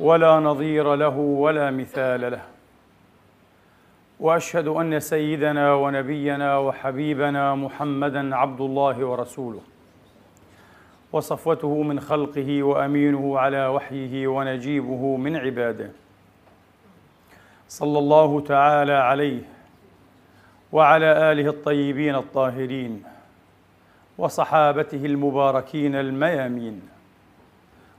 ولا نظير له ولا مثال له. وأشهد أن سيدنا ونبينا وحبيبنا محمدا عبد الله ورسوله. وصفوته من خلقه وأمينه على وحيه ونجيبه من عباده. صلى الله تعالى عليه وعلى آله الطيبين الطاهرين وصحابته المباركين الميامين.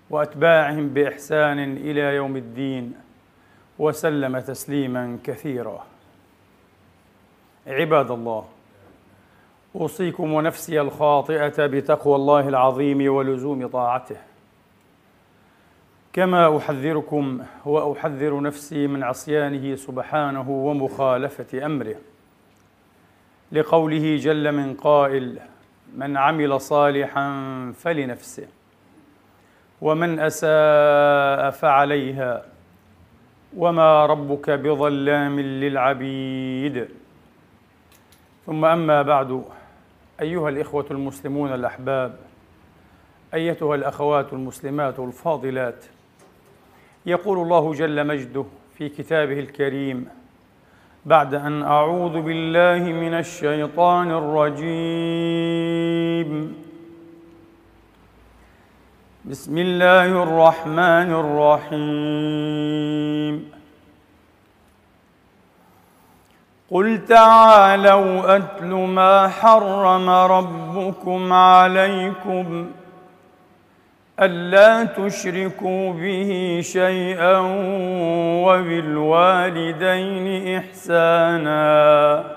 وأتباعهم بإحسان إلى يوم الدين وسلم تسليما كثيرا. عباد الله أوصيكم ونفسي الخاطئة بتقوى الله العظيم ولزوم طاعته. كما أحذركم وأحذر نفسي من عصيانه سبحانه ومخالفة أمره. لقوله جل من قائل من عمل صالحا فلنفسه. ومن أساء فعليها. وما ربك بظلام للعبيد. ثم أما بعد أيها الإخوة المسلمون الأحباب أيتها الأخوات المسلمات الفاضلات يقول الله جل مجده في كتابه الكريم بعد أن أعوذ بالله من الشيطان الرجيم. بسم الله الرحمن الرحيم. قل تعالوا أتل ما حرم ربكم عليكم ألا تشركوا به شيئا وبالوالدين إحسانا.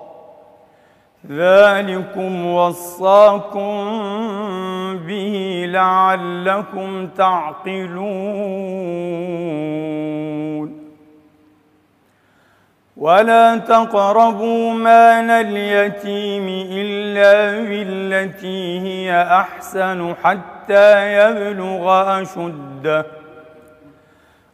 ذلكم وصاكم به لعلكم تعقلون. ولا تقربوا مال اليتيم إلا بالتي هي أحسن حتى يبلغ أشده.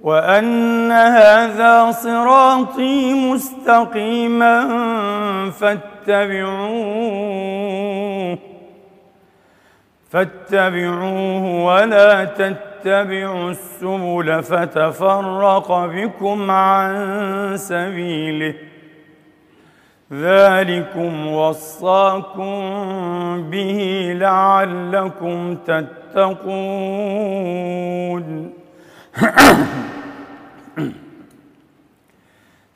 وأن هذا صراطي مستقيما فاتبعوه فاتبعوه ولا تتبعوا السبل فتفرق بكم عن سبيله ذلكم وصاكم به لعلكم تتقون.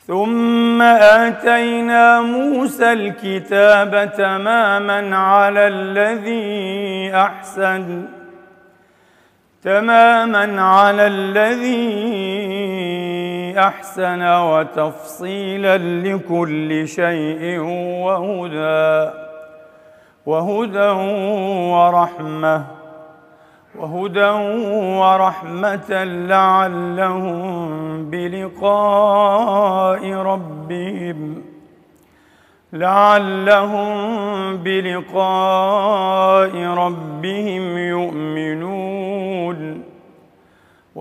ثم آتينا موسى الكتاب تماما على الذي أحسن تماما على الذي أحسن وتفصيلا لكل شيء وهدى وهدى ورحمة وهدى ورحمة لعلهم بلقاء ربهم لعلهم بلقاء ربهم يؤمنون.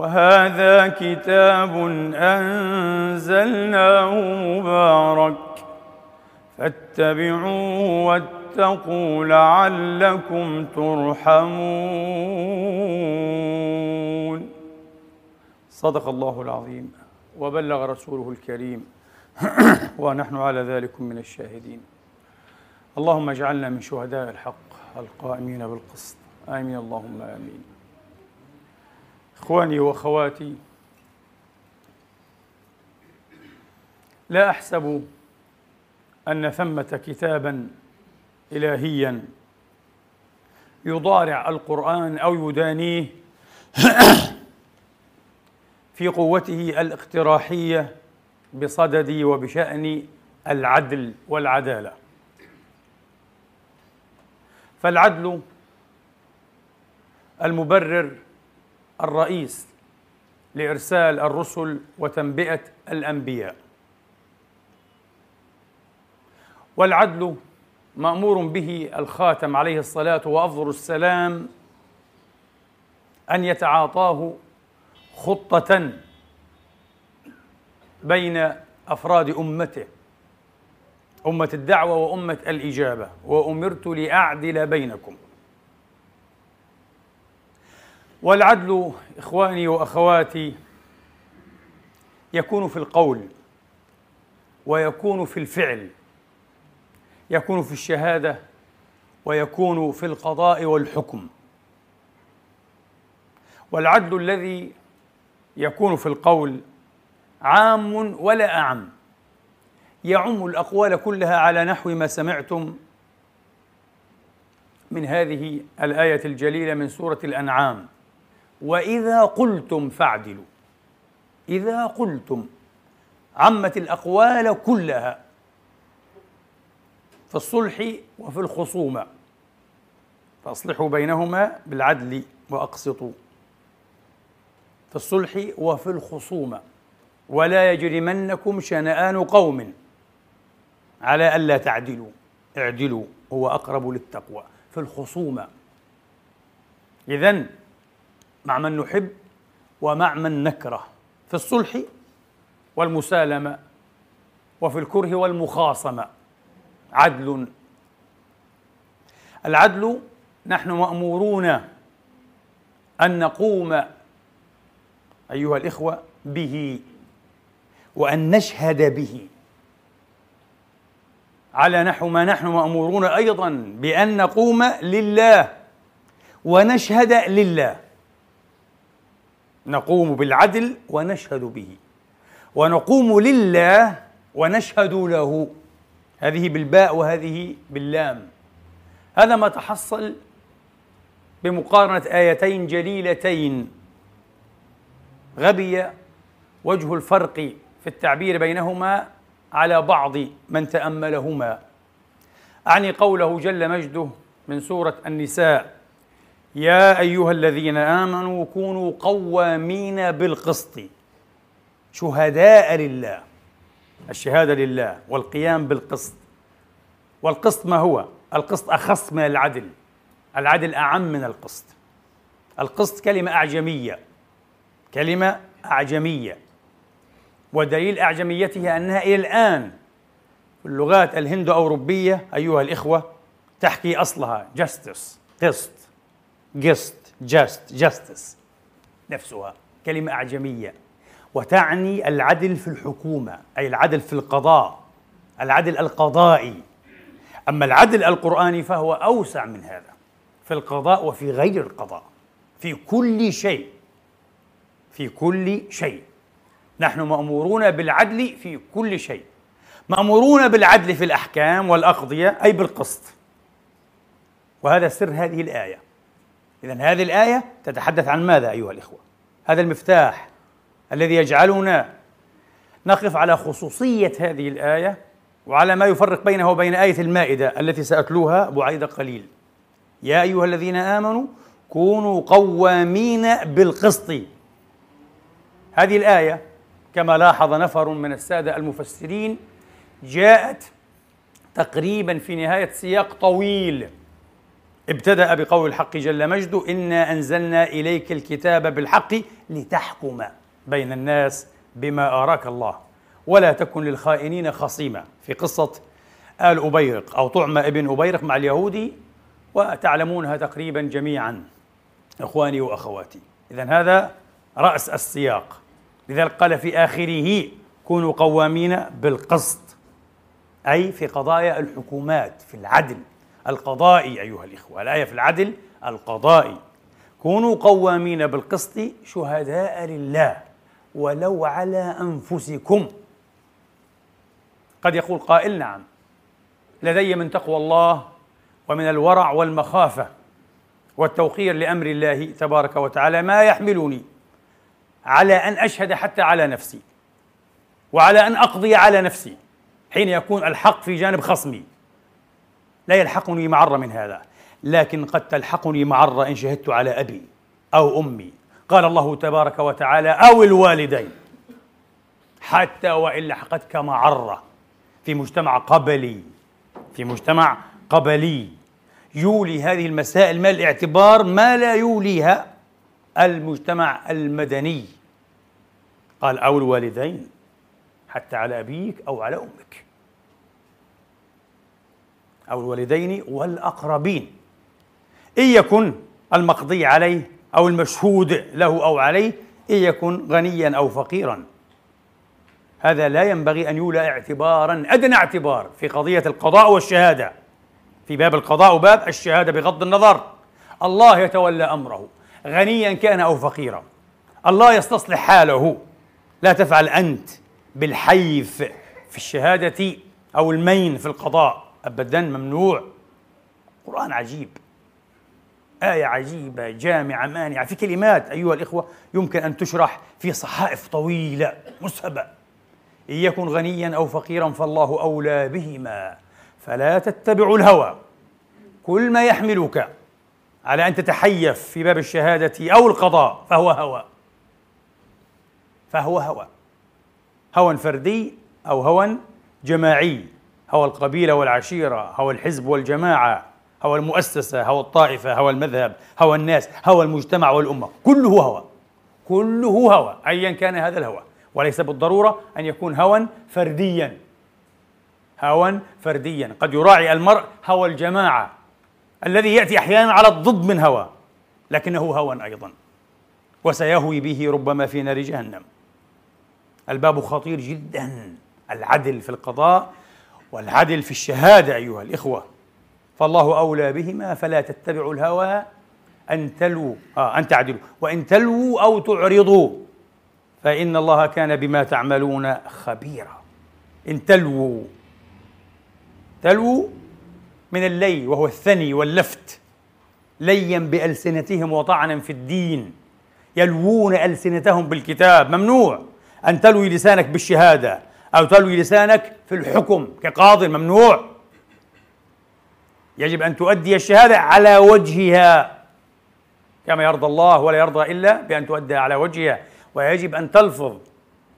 وهذا كتاب أنزلناه مبارك. فاتبعوه واتقوا لعلكم ترحمون. صدق الله العظيم وبلغ رسوله الكريم ونحن على ذلك من الشاهدين. اللهم اجعلنا من شهداء الحق القائمين بالقسط. آمين. اللهم آمين. إخواني وأخواتي لا أحسب أن ثمة كتابا الهيا يضارع القرآن أو يدانيه في قوته الاقتراحية بصدد وبشأن العدل والعدالة. فالعدل المبرر الرئيس لإرسال الرسل وتنبئة الأنبياء. والعدل مأمور به الخاتم عليه الصلاة وأفضل السلام أن يتعاطاه خطة بين أفراد أمته أمة الدعوة وأمة الإجابة. وأمرت لأعدل بينكم. والعدل إخواني وأخواتي يكون في القول ويكون في الفعل يكون في الشهادة ويكون في القضاء والحكم. والعدل الذي يكون في القول عام ولا أعم يعم الأقوال كلها على نحو ما سمعتم من هذه الآية الجليلة من سورة الأنعام. وإذا قلتم فاعدلوا. إذا قلتم عمت الأقوال كلها في الصلح وفي الخصومة فأصلحوا بينهما بالعدل وأقسطوا. في الصلح وفي الخصومة ولا يجرمنكم شنآن قوم على ألا تعدلوا. اعدلوا هو أقرب للتقوى. في الخصومة إذن مع من نحب ومع من نكره في الصلح والمسالمة وفي الكره والمخاصمة. عدل. العدل نحن مأمورون أن نقوم أيها الإخوة به وأن نشهد به. على نحو ما نحن مأمورون أيضا بأن نقوم لله ونشهد لله. نقوم بالعدل ونشهد به. ونقوم لله ونشهد له. هذه بالباء وهذه باللام. هذا ما تحصل بمقارنة آيتين جليلتين. غبي وجه الفرق في التعبير بينهما على بعض من تأملهما. أعني قوله جل مجده من سورة النساء يا أيها الذين آمنوا كونوا قوامين بالقسط شهداء لله الشهادة لله والقيام بالقسط. والقسط ما هو؟ القسط أخص من العدل العدل أعم من القسط. القسط كلمة أعجمية كلمة أعجمية. ودليل أعجميتها أنها إلى الآن في اللغات الهند أوروبية أيها الإخوة تحكي أصلها justice قسط. قسط just justice. نفسها كلمة أعجمية. وتعني العدل في الحكومة أي العدل في القضاء العدل القضائي. أما العدل القرآني فهو أوسع من هذا في القضاء وفي غير القضاء في كل شيء في كل شيء. نحن مأمورون بالعدل في كل شيء. مأمورون بالعدل في الأحكام والأقضية أي بالقسط. وهذا سر هذه الآية. إذا هذه الآية تتحدث عن ماذا أيها الإخوة؟ هذا المفتاح الذي يجعلنا نقف على خصوصية هذه الآية وعلى ما يفرق بينه وبين آية المائدة التي سأتلوها بعيد قليل يا أيها الذين آمنوا كونوا قوامين بالقسط. هذه الآية كما لاحظ نفر من السادة المفسرين جاءت تقريبا في نهاية سياق طويل. ابتدأ بقول الحق جل مجده إنا أنزلنا إليك الكتاب بالحق لتحكم بين الناس بما أراك الله ولا تكن للخائنين خصيما. في قصة آل أبيرق أو طعمة ابن أبيرق مع اليهودي وتعلمونها تقريبا جميعا إخواني وأخواتي. إذا هذا رأس السياق. لذلك قال في آخره كونوا قوامين بالقسط. أي في قضايا الحكومات في العدل. القضائي أيها الإخوة. الآية في العدل القضائي كونوا قوامين بالقسط شهداء لله ولو على أنفسكم. قد يقول قائل نعم. لدي من تقوى الله ومن الورع والمخافة والتوقير لأمر الله تبارك وتعالى ما يحملني على أن أشهد حتى على نفسي وعلى أن أقضي على نفسي حين يكون الحق في جانب خصمي. لا يلحقني معرة من هذا. لكن قد تلحقني معرة إن شهدت على أبي أو أمي. قال الله تبارك وتعالى أو الوالدين. حتى وإن لحقتك معرة في مجتمع قبلي. في مجتمع قبلي. يولي هذه المسائل ما الاعتبار ما لا يوليها المجتمع المدني. قال أو الوالدين حتى على أبيك أو على أمك. أو الوالدين والأقربين. إن يكن المقضي عليه أو المشهود له أو عليه إن يكن غنيا أو فقيرا. هذا لا ينبغي أن يولى اعتبارا أدنى اعتبار في قضية القضاء والشهادة. في باب القضاء وباب الشهادة بغض النظر. الله يتولى أمره غنيا كان أو فقيرا. الله يستصلح حاله. لا تفعل أنت بالحيف في الشهادة أو المين في القضاء. أبدا ممنوع. قرآن عجيب. آية عجيبة جامعة مانعة. في كلمات أيها الإخوة يمكن أن تشرح في صحائف طويلة مسهبة. إن يكن غنيا أو فقيرا فالله أولى بهما. فلا تتبعوا الهوى. كل ما يحملك على أن تتحيف في باب الشهادة أو القضاء فهو هوى. فهو هوى. هوى فردي أو هوى جماعي. هوى القبيلة والعشيرة هوى الحزب والجماعة هوى المؤسسة هوى الطائفة هوى المذهب هوى الناس هوى المجتمع والأمة. كله هوى. كله هوى أيا كان هذا الهوى. وليس بالضرورة أن يكون هوى فرديا. هوى فرديا. قد يراعي المرء هوى الجماعة. الذي يأتي أحيانا على الضد من هوى لكنه هوى أيضا. وسيهوي به ربما في نار جهنم. الباب خطير جدا. العدل في القضاء والعدل في الشهادة أيها الإخوة. فالله أولى بهما فلا تتبعوا الهوى أن تلووا. آه أن تعدلوا. وإن تلووا أو تعرضوا فإن الله كان بما تعملون خبيرا. إن تلووا تلووا من اللي وهو الثني واللفت ليا بألسنتهم وطعنا في الدين. يلوون ألسنتهم بالكتاب. ممنوع. أن تلوي لسانك بالشهادة. أو تلوي لسانك في الحكم كقاضي ممنوع. يجب أن تؤدي الشهادة على وجهها كما يرضى الله ولا يرضى إلا بأن تؤدى على وجهها. ويجب أن تلفظ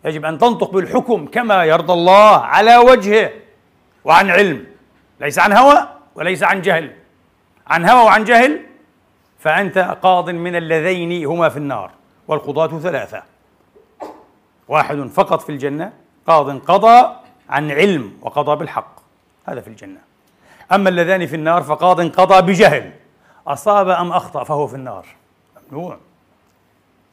يجب أن تنطق بالحكم كما يرضى الله على وجهه وعن علم ليس عن هوى وليس عن جهل. عن هوى وعن جهل فأنت قاض من اللذين هما في النار والقضاة ثلاثة. واحد فقط في الجنة قاض قضى عن علم وقضى بالحق هذا في الجنة. أما اللذان في النار فقاض قضى بجهل أصاب أم أخطأ فهو في النار. ممنوع.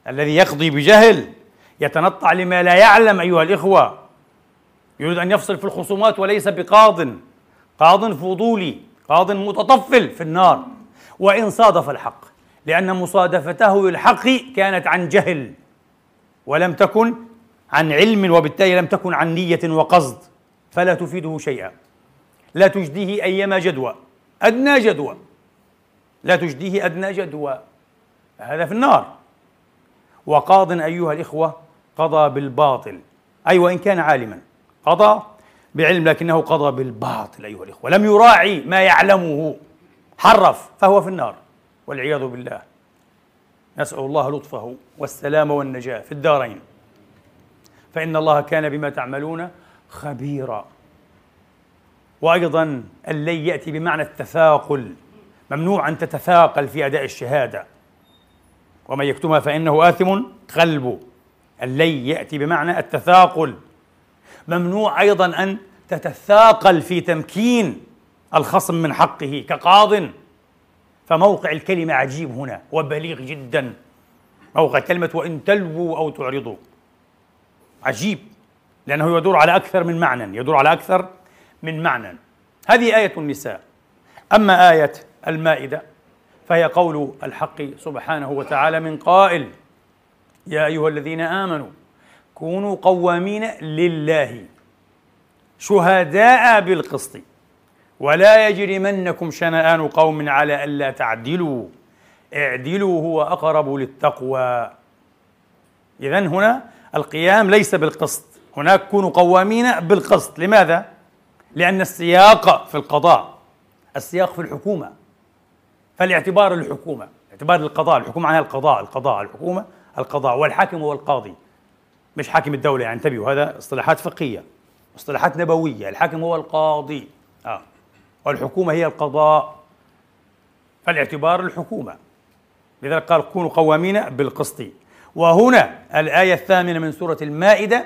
الذي يقضي بجهل يتنطع لما لا يعلم أيها الإخوة. يريد أن يفصل في الخصومات وليس بقاض. قاض فضولي قاض متطفل في النار. وإن صادف الحق لأن مصادفته للحق كانت عن جهل ولم تكن عن علم وبالتالي لم تكن عن نية وقصد فلا تفيده شيئا. لا تجديه أيما جدوى. أدنى جدوى. لا تجديه أدنى جدوى. هذا في النار. وقاض أيها الإخوة قضى بالباطل. أي وإن كان عالما. قضى بعلم لكنه قضى بالباطل أيها الإخوة. لم يراعي ما يعلمه. حرف فهو في النار. والعياذ بالله. نسأل الله لطفه والسلام والنجاة في الدارين. فإن الله كان بما تعملون خبيرا. وأيضا اللي يأتي بمعنى التثاقل ممنوع أن تتثاقل في أداء الشهادة. ومن يكتمها فإنه آثم قلبه. اللي يأتي بمعنى التثاقل. ممنوع أيضا أن تتثاقل في تمكين الخصم من حقه كقاض. فموقع الكلمة عجيب هنا وبليغ جدا. موقع كلمة وإن تلووا أو تعرضوا. عجيب لأنه يدور على أكثر من معنى يدور على أكثر من معنى. هذه آية النساء. أما آية المائدة فهي قول الحق سبحانه وتعالى من قائل يا أيها الذين آمنوا كونوا قوامين لله شهداء بالقسط ولا يجرمنكم شنآن قوم على ألا تعدلوا. اعدلوا هو أقرب للتقوى. إذا هنا القيام ليس بالقسط. هناك كونوا قوامين بالقسط. لماذا؟ لأن السياق في القضاء السياق في الحكومة. فالاعتبار الحكومة اعتبار القضاء الحكومة معناها القضاء القضاء الحكومة القضاء. والحاكم هو القاضي. مش حاكم الدولة يعني. انتبهوا هذا اصطلاحات فقهية اصطلاحات نبوية. الحاكم هو القاضي. آه. والحكومة هي القضاء. فالاعتبار الحكومة لذلك قال كونوا قوامين بالقسط. وهنا الآية الثامنة من سورة المائدة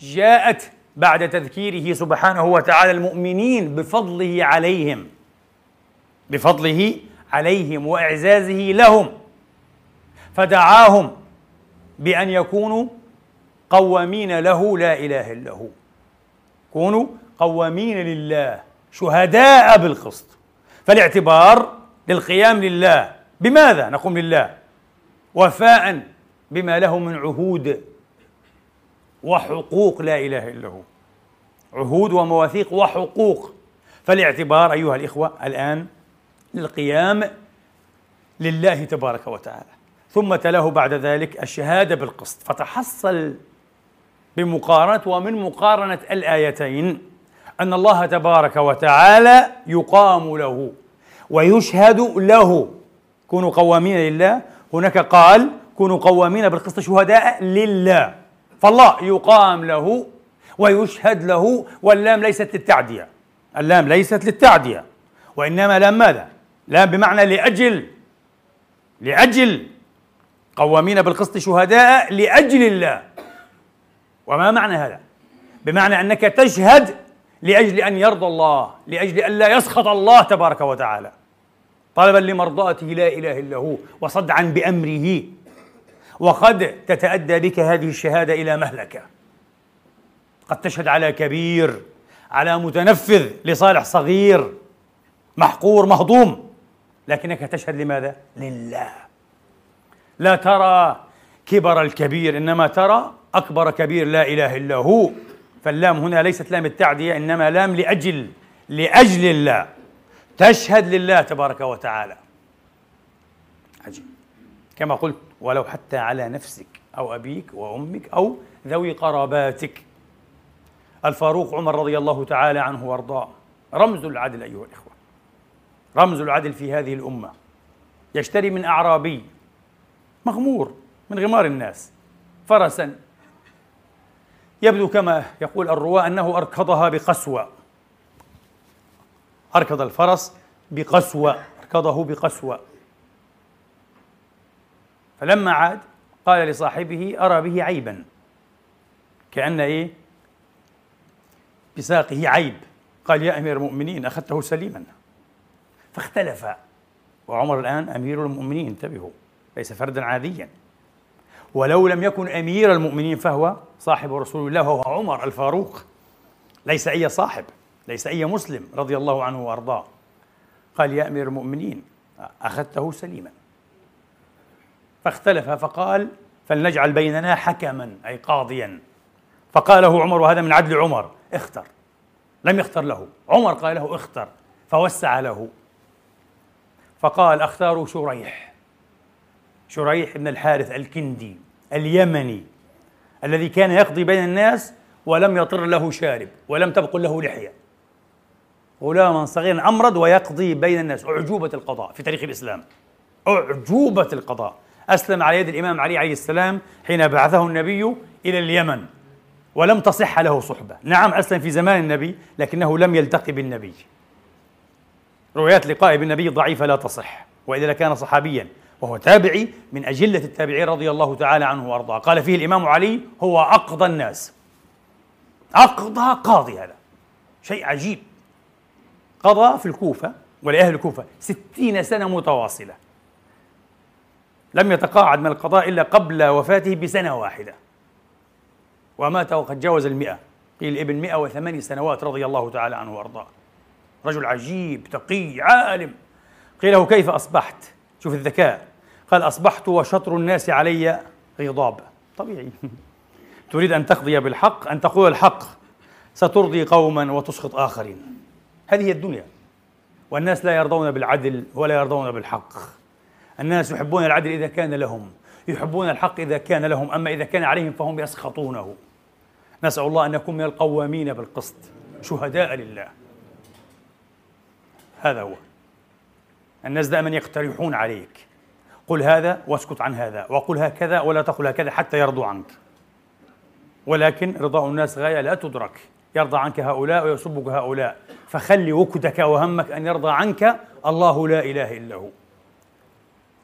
جاءت بعد تذكيره سبحانه وتعالى المؤمنين بفضله عليهم بفضله عليهم وإعزازه لهم فدعاهم بأن يكونوا قوامين له لا إله إلا هو كونوا قوامين لله شهداء بالقسط. فالاعتبار للقيام لله بماذا نقوم لله؟ وفاء بما له من عهود وحقوق لا إله إلا هو. عهود ومواثيق وحقوق. فالاعتبار أيها الإخوة الآن للقيام لله تبارك وتعالى. ثم تلاه بعد ذلك الشهادة بالقسط. فتحصل بمقارنة ومن مقارنة الآيتين أن الله تبارك وتعالى يقام له ويشهد له. كونوا قوامين لله. هناك قال كونوا قوامين بالقسط شهداء لله. فالله يقام له ويشهد له واللام ليست للتعدية. اللام ليست للتعدية. وإنما لام ماذا؟ لام بمعنى لأجل. لأجل. قوامين بالقسط شهداء لأجل الله. وما معنى هذا؟ بمعنى أنك تشهد لأجل أن يرضى الله لأجل أن لا يسخط الله تبارك وتعالى. طلبا لمرضاته لا إله إلا هو وصدعا بأمره. وقد تتأدى بك هذه الشهادة إلى مهلكة قد تشهد على كبير على متنفذ لصالح صغير محقور مهضوم. لكنك تشهد لماذا؟ لله. لا ترى كبر الكبير إنما ترى أكبر كبير لا إله إلا هو. فاللام هنا ليست لام التعدية إنما لام لأجل لأجل الله. تشهد لله تبارك وتعالى. عجيب. كما قلت ولو حتى على نفسك أو أبيك وأمك أو ذوي قراباتك. الفاروق عمر رضي الله تعالى عنه وأرضاه. رمز العدل أيها الإخوة. رمز العدل في هذه الأمة. يشتري من أعرابي. مغمور من غمار الناس. فرسا. يبدو كما يقول الرواة أنه أركضها بقسوة. أركض الفرس بقسوة. أركضه بقسوة. فلما عاد قال لصاحبه أرى به عيبا. كأن إيه؟ بساقه عيب. قال يا أمير المؤمنين أخذته سليما. فاختلف. وعمر الآن أمير المؤمنين. انتبهوا ليس فردا عاديا. ولو لم يكن أمير المؤمنين فهو صاحب رسول الله وهو عمر الفاروق. ليس أي صاحب ليس أي مسلم رضي الله عنه وأرضاه. قال يا أمير المؤمنين أخذته سليما. فاختلف فقال فلنجعل بيننا حكما أي قاضيا. فقال له عمر وهذا من عدل عمر اختر. لم يختر له. عمر قال له اختر. فوسع له. فقال اختاروا شريح. شريح بن الحارث الكندي اليمني الذي كان يقضي بين الناس ولم يطر له شارب ولم تبقل له لحية. غلاما صغيرا امرد ويقضي بين الناس. أعجوبة القضاء في تاريخ الإسلام. أعجوبة القضاء. أسلم على يد الإمام علي عليه السلام حين بعثه النبي إلى اليمن ولم تصح له صحبة. نعم أسلم في زمان النبي لكنه لم يلتقي بالنبي. روايات لقائه بالنبي ضعيفة لا تصح وإذا لكان صحابيا. وهو تابعي من أجلة التابعين رضي الله تعالى عنه وأرضاه. قال فيه الإمام علي هو أقضى الناس. أقضى قاضي هذا. شيء عجيب. قضى في الكوفة ولأهل الكوفة ستين سنة متواصلة. لم يتقاعد من القضاء إلا قبل وفاته بسنة واحدة. ومات وقد جاوز المئة. قيل ابن مئة وثماني سنوات رضي الله تعالى عنه وأرضاه. رجل عجيب تقي عالم. قيل له كيف أصبحت؟ شوف الذكاء. قال أصبحت وشطر الناس علي غضاب. طبيعي. تريد أن تقضي بالحق أن تقول الحق. سترضي قوما وتسخط آخرين. هذه هي الدنيا. والناس لا يرضون بالعدل ولا يرضون بالحق. الناس يحبون العدل إذا كان لهم يحبون الحق إذا كان لهم أما إذا كان عليهم فهم يسخطونه. نسأل الله أن نكون من القوامين بالقسط شهداء لله. هذا هو. الناس دائما يقترحون عليك. قل هذا واسكت عن هذا وقل هكذا ولا تقل هكذا حتى يرضوا عنك. ولكن رضاء الناس غاية لا تدرك. يرضى عنك هؤلاء ويسبك هؤلاء. فخلي وكدك وهمك أن يرضى عنك الله لا إله إلا هو.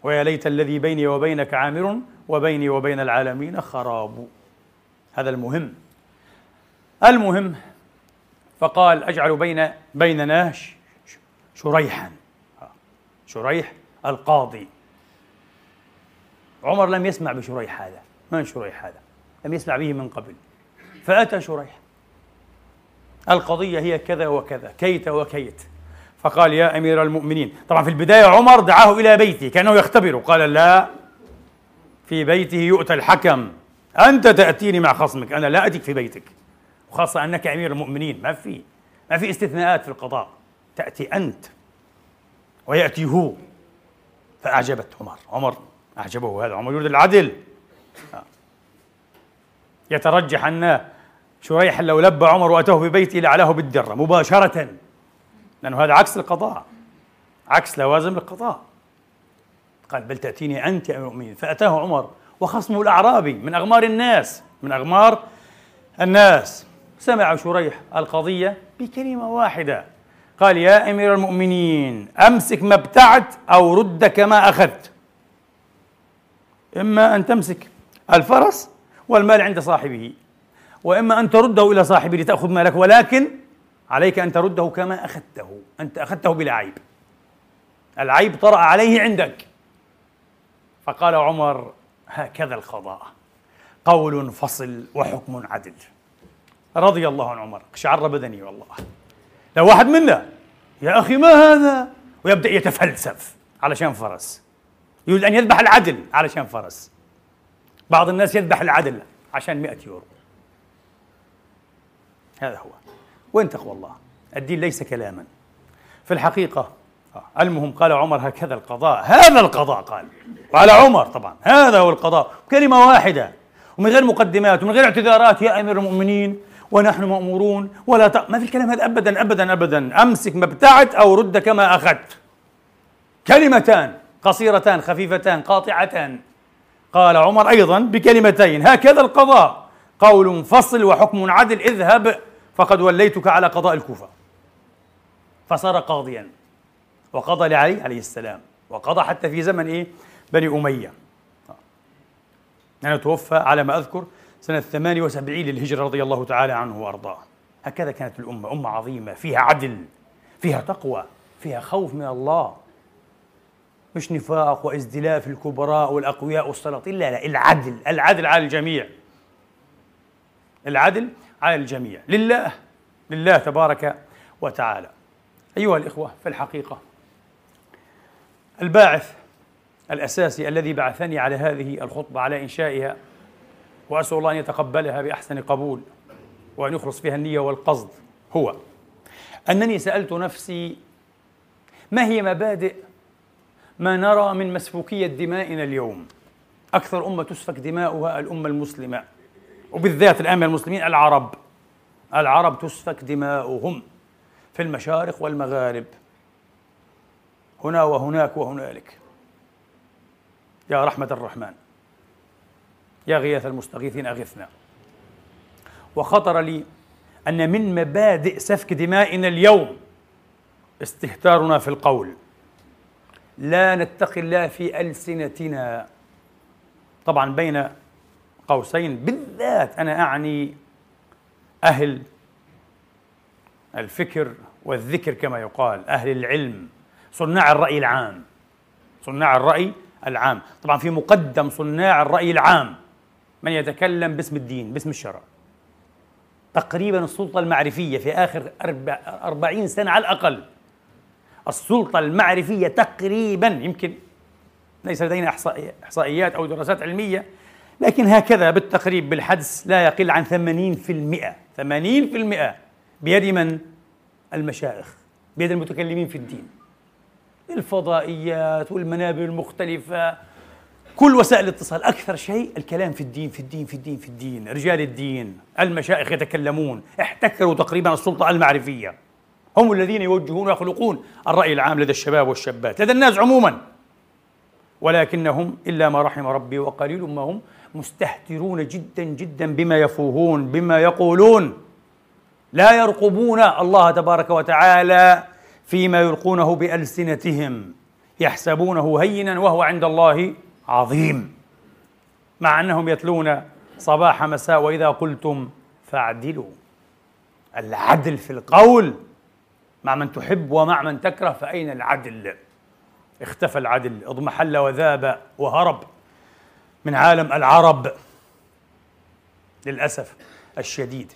ويا ليت الذي بيني وبينك عامر وبيني وبين العالمين خراب. هذا المهم. المهم فقال أجعل بين بيننا شريحا. شريح القاضي. عمر لم يسمع بشريح هذا. من شريح هذا؟ لم يسمع به من قبل. فأتى شريح. القضية هي كذا وكذا كيت وكيت. فقال يا أمير المؤمنين. طبعا في البداية عمر دعاه إلى بيته كأنه يختبره. قال لا في بيته يؤتى الحكم. أنت تأتيني مع خصمك. أنا لا أتيك في بيتك. وخاصة أنك أمير المؤمنين. ما في ما في استثناءات في القضاء. تأتي أنت ويأتي هو فأعجبت عمر. عمر أعجبه. هذا عمر يريد العدل. يترجح أن شريح لو لبى عمر وأتاه في بيته لعلاه بالدرة مباشرة. لأنه هذا عكس القضاء. عكس لوازم القضاء. قال بل تأتيني أنت يا المؤمنين. فأتاه عمر وخصمه الأعرابي من أغمار الناس من أغمار الناس. سمع شريح القضية بكلمة واحدة. قال يا أمير المؤمنين أمسك ما ابتعت أو رد كما أخذت. إما أن تمسك الفرس والمال عند صاحبه وإما أن ترده إلى صاحبه لتأخذ مالك ولكن عليك أن ترده كما أخذته. أنت أخذته بلا عيب العيب طرأ عليه عندك. فقال عمر هكذا القضاء. قول فصل وحكم عدل. رضي الله عن عمر. شعر بدني والله. لو واحد منا يا أخي ما هذا؟ ويبدأ يتفلسف علشان فرس. يريد أن يذبح العدل علشان فرس. بعض الناس يذبح العدل عشان 100 يورو. هذا هو. وين تقوى الله؟ الدين ليس كلاما. في الحقيقة المهم قال عمر هكذا القضاء هذا القضاء قال. قال عمر طبعا هذا هو القضاء. كلمة واحدة ومن غير مقدمات ومن غير اعتذارات يا أمير المؤمنين ونحن مأمورون ولا ت... ما في الكلام هذا أبدا أبدا أبدا. أمسك ما ابتعت أو رد كما أخذت. كلمتان قصيرتان خفيفتان قاطعتان. قال عمر أيضا بكلمتين هكذا القضاء. قول فصل وحكم عدل اذهب فقد وليتك على قضاء الكوفة. فصار قاضيا. وقضى لعلي عليه السلام. وقضى حتى في زمن إيه؟ بني أمية. يعني توفى على ما أذكر سنة 78 للهجرة رضي الله تعالى عنه وأرضاه. هكذا كانت الأمة أمة عظيمة فيها عدل فيها تقوى فيها خوف من الله. مش نفاق وازدلاء في الكبراء والأقوياء والسلاطين لا لا العدل العدل على الجميع. العدل على الجميع. لله لله تبارك وتعالى. أيها الإخوة في الحقيقة الباعث الأساسي الذي بعثني على هذه الخطبة على إنشائها وأسأل الله أن يتقبلها بأحسن قبول وأن يخلص فيها النية والقصد هو أنني سألت نفسي ما هي مبادئ ما نرى من مسفوكية دمائنا اليوم؟ أكثر أمة تسفك دماؤها الأمة المسلمة. وبالذات الآن المسلمين العرب. العرب تسفك دماؤهم في المشارق والمغارب. هنا وهناك وهنالك. يا رحمة الرحمن. يا غياث المستغيثين أغثنا. وخطر لي أن من مبادئ سفك دمائنا اليوم استهتارنا في القول. لا نتقي الله في ألسنتنا. طبعا بين قوسين بالذات أنا أعني أهل الفكر والذكر كما يقال أهل العلم صناع الرأي العام. صناع الرأي العام. طبعا في مقدم صناع الرأي العام من يتكلم باسم الدين باسم الشرع. تقريبا السلطة المعرفية في آخر أربعين سنة على الأقل. السلطة المعرفية تقريبا يمكن ليس لدينا إحصائيات أو دراسات علمية لكن هكذا بالتقريب بالحدس لا يقل عن 80% 80% بيد من؟ المشايخ. بيد المتكلمين في الدين. الفضائيات والمنابر المختلفة. كل وسائل الاتصال. أكثر شيء الكلام في الدين في الدين في الدين في الدين. رجال الدين المشايخ يتكلمون. احتكروا تقريبا السلطة المعرفية. هم الذين يوجهون ويخلقون الرأي العام لدى الشباب والشابات. لدى الناس عموما. ولكنهم إلا ما رحم ربي وقليل ما هم مستهترون جدا جدا بما يفوهون بما يقولون. لا يرقبون الله تبارك وتعالى فيما يلقونه بألسنتهم. يحسبونه هينا وهو عند الله عظيم. مع أنهم يتلون صباح مساء وإذا قلتم فاعدلوا. العدل في القول. مع من تحب ومع من تكره فأين العدل؟ اختفى العدل اضمحل وذاب وهرب. من عالم العرب للأسف الشديد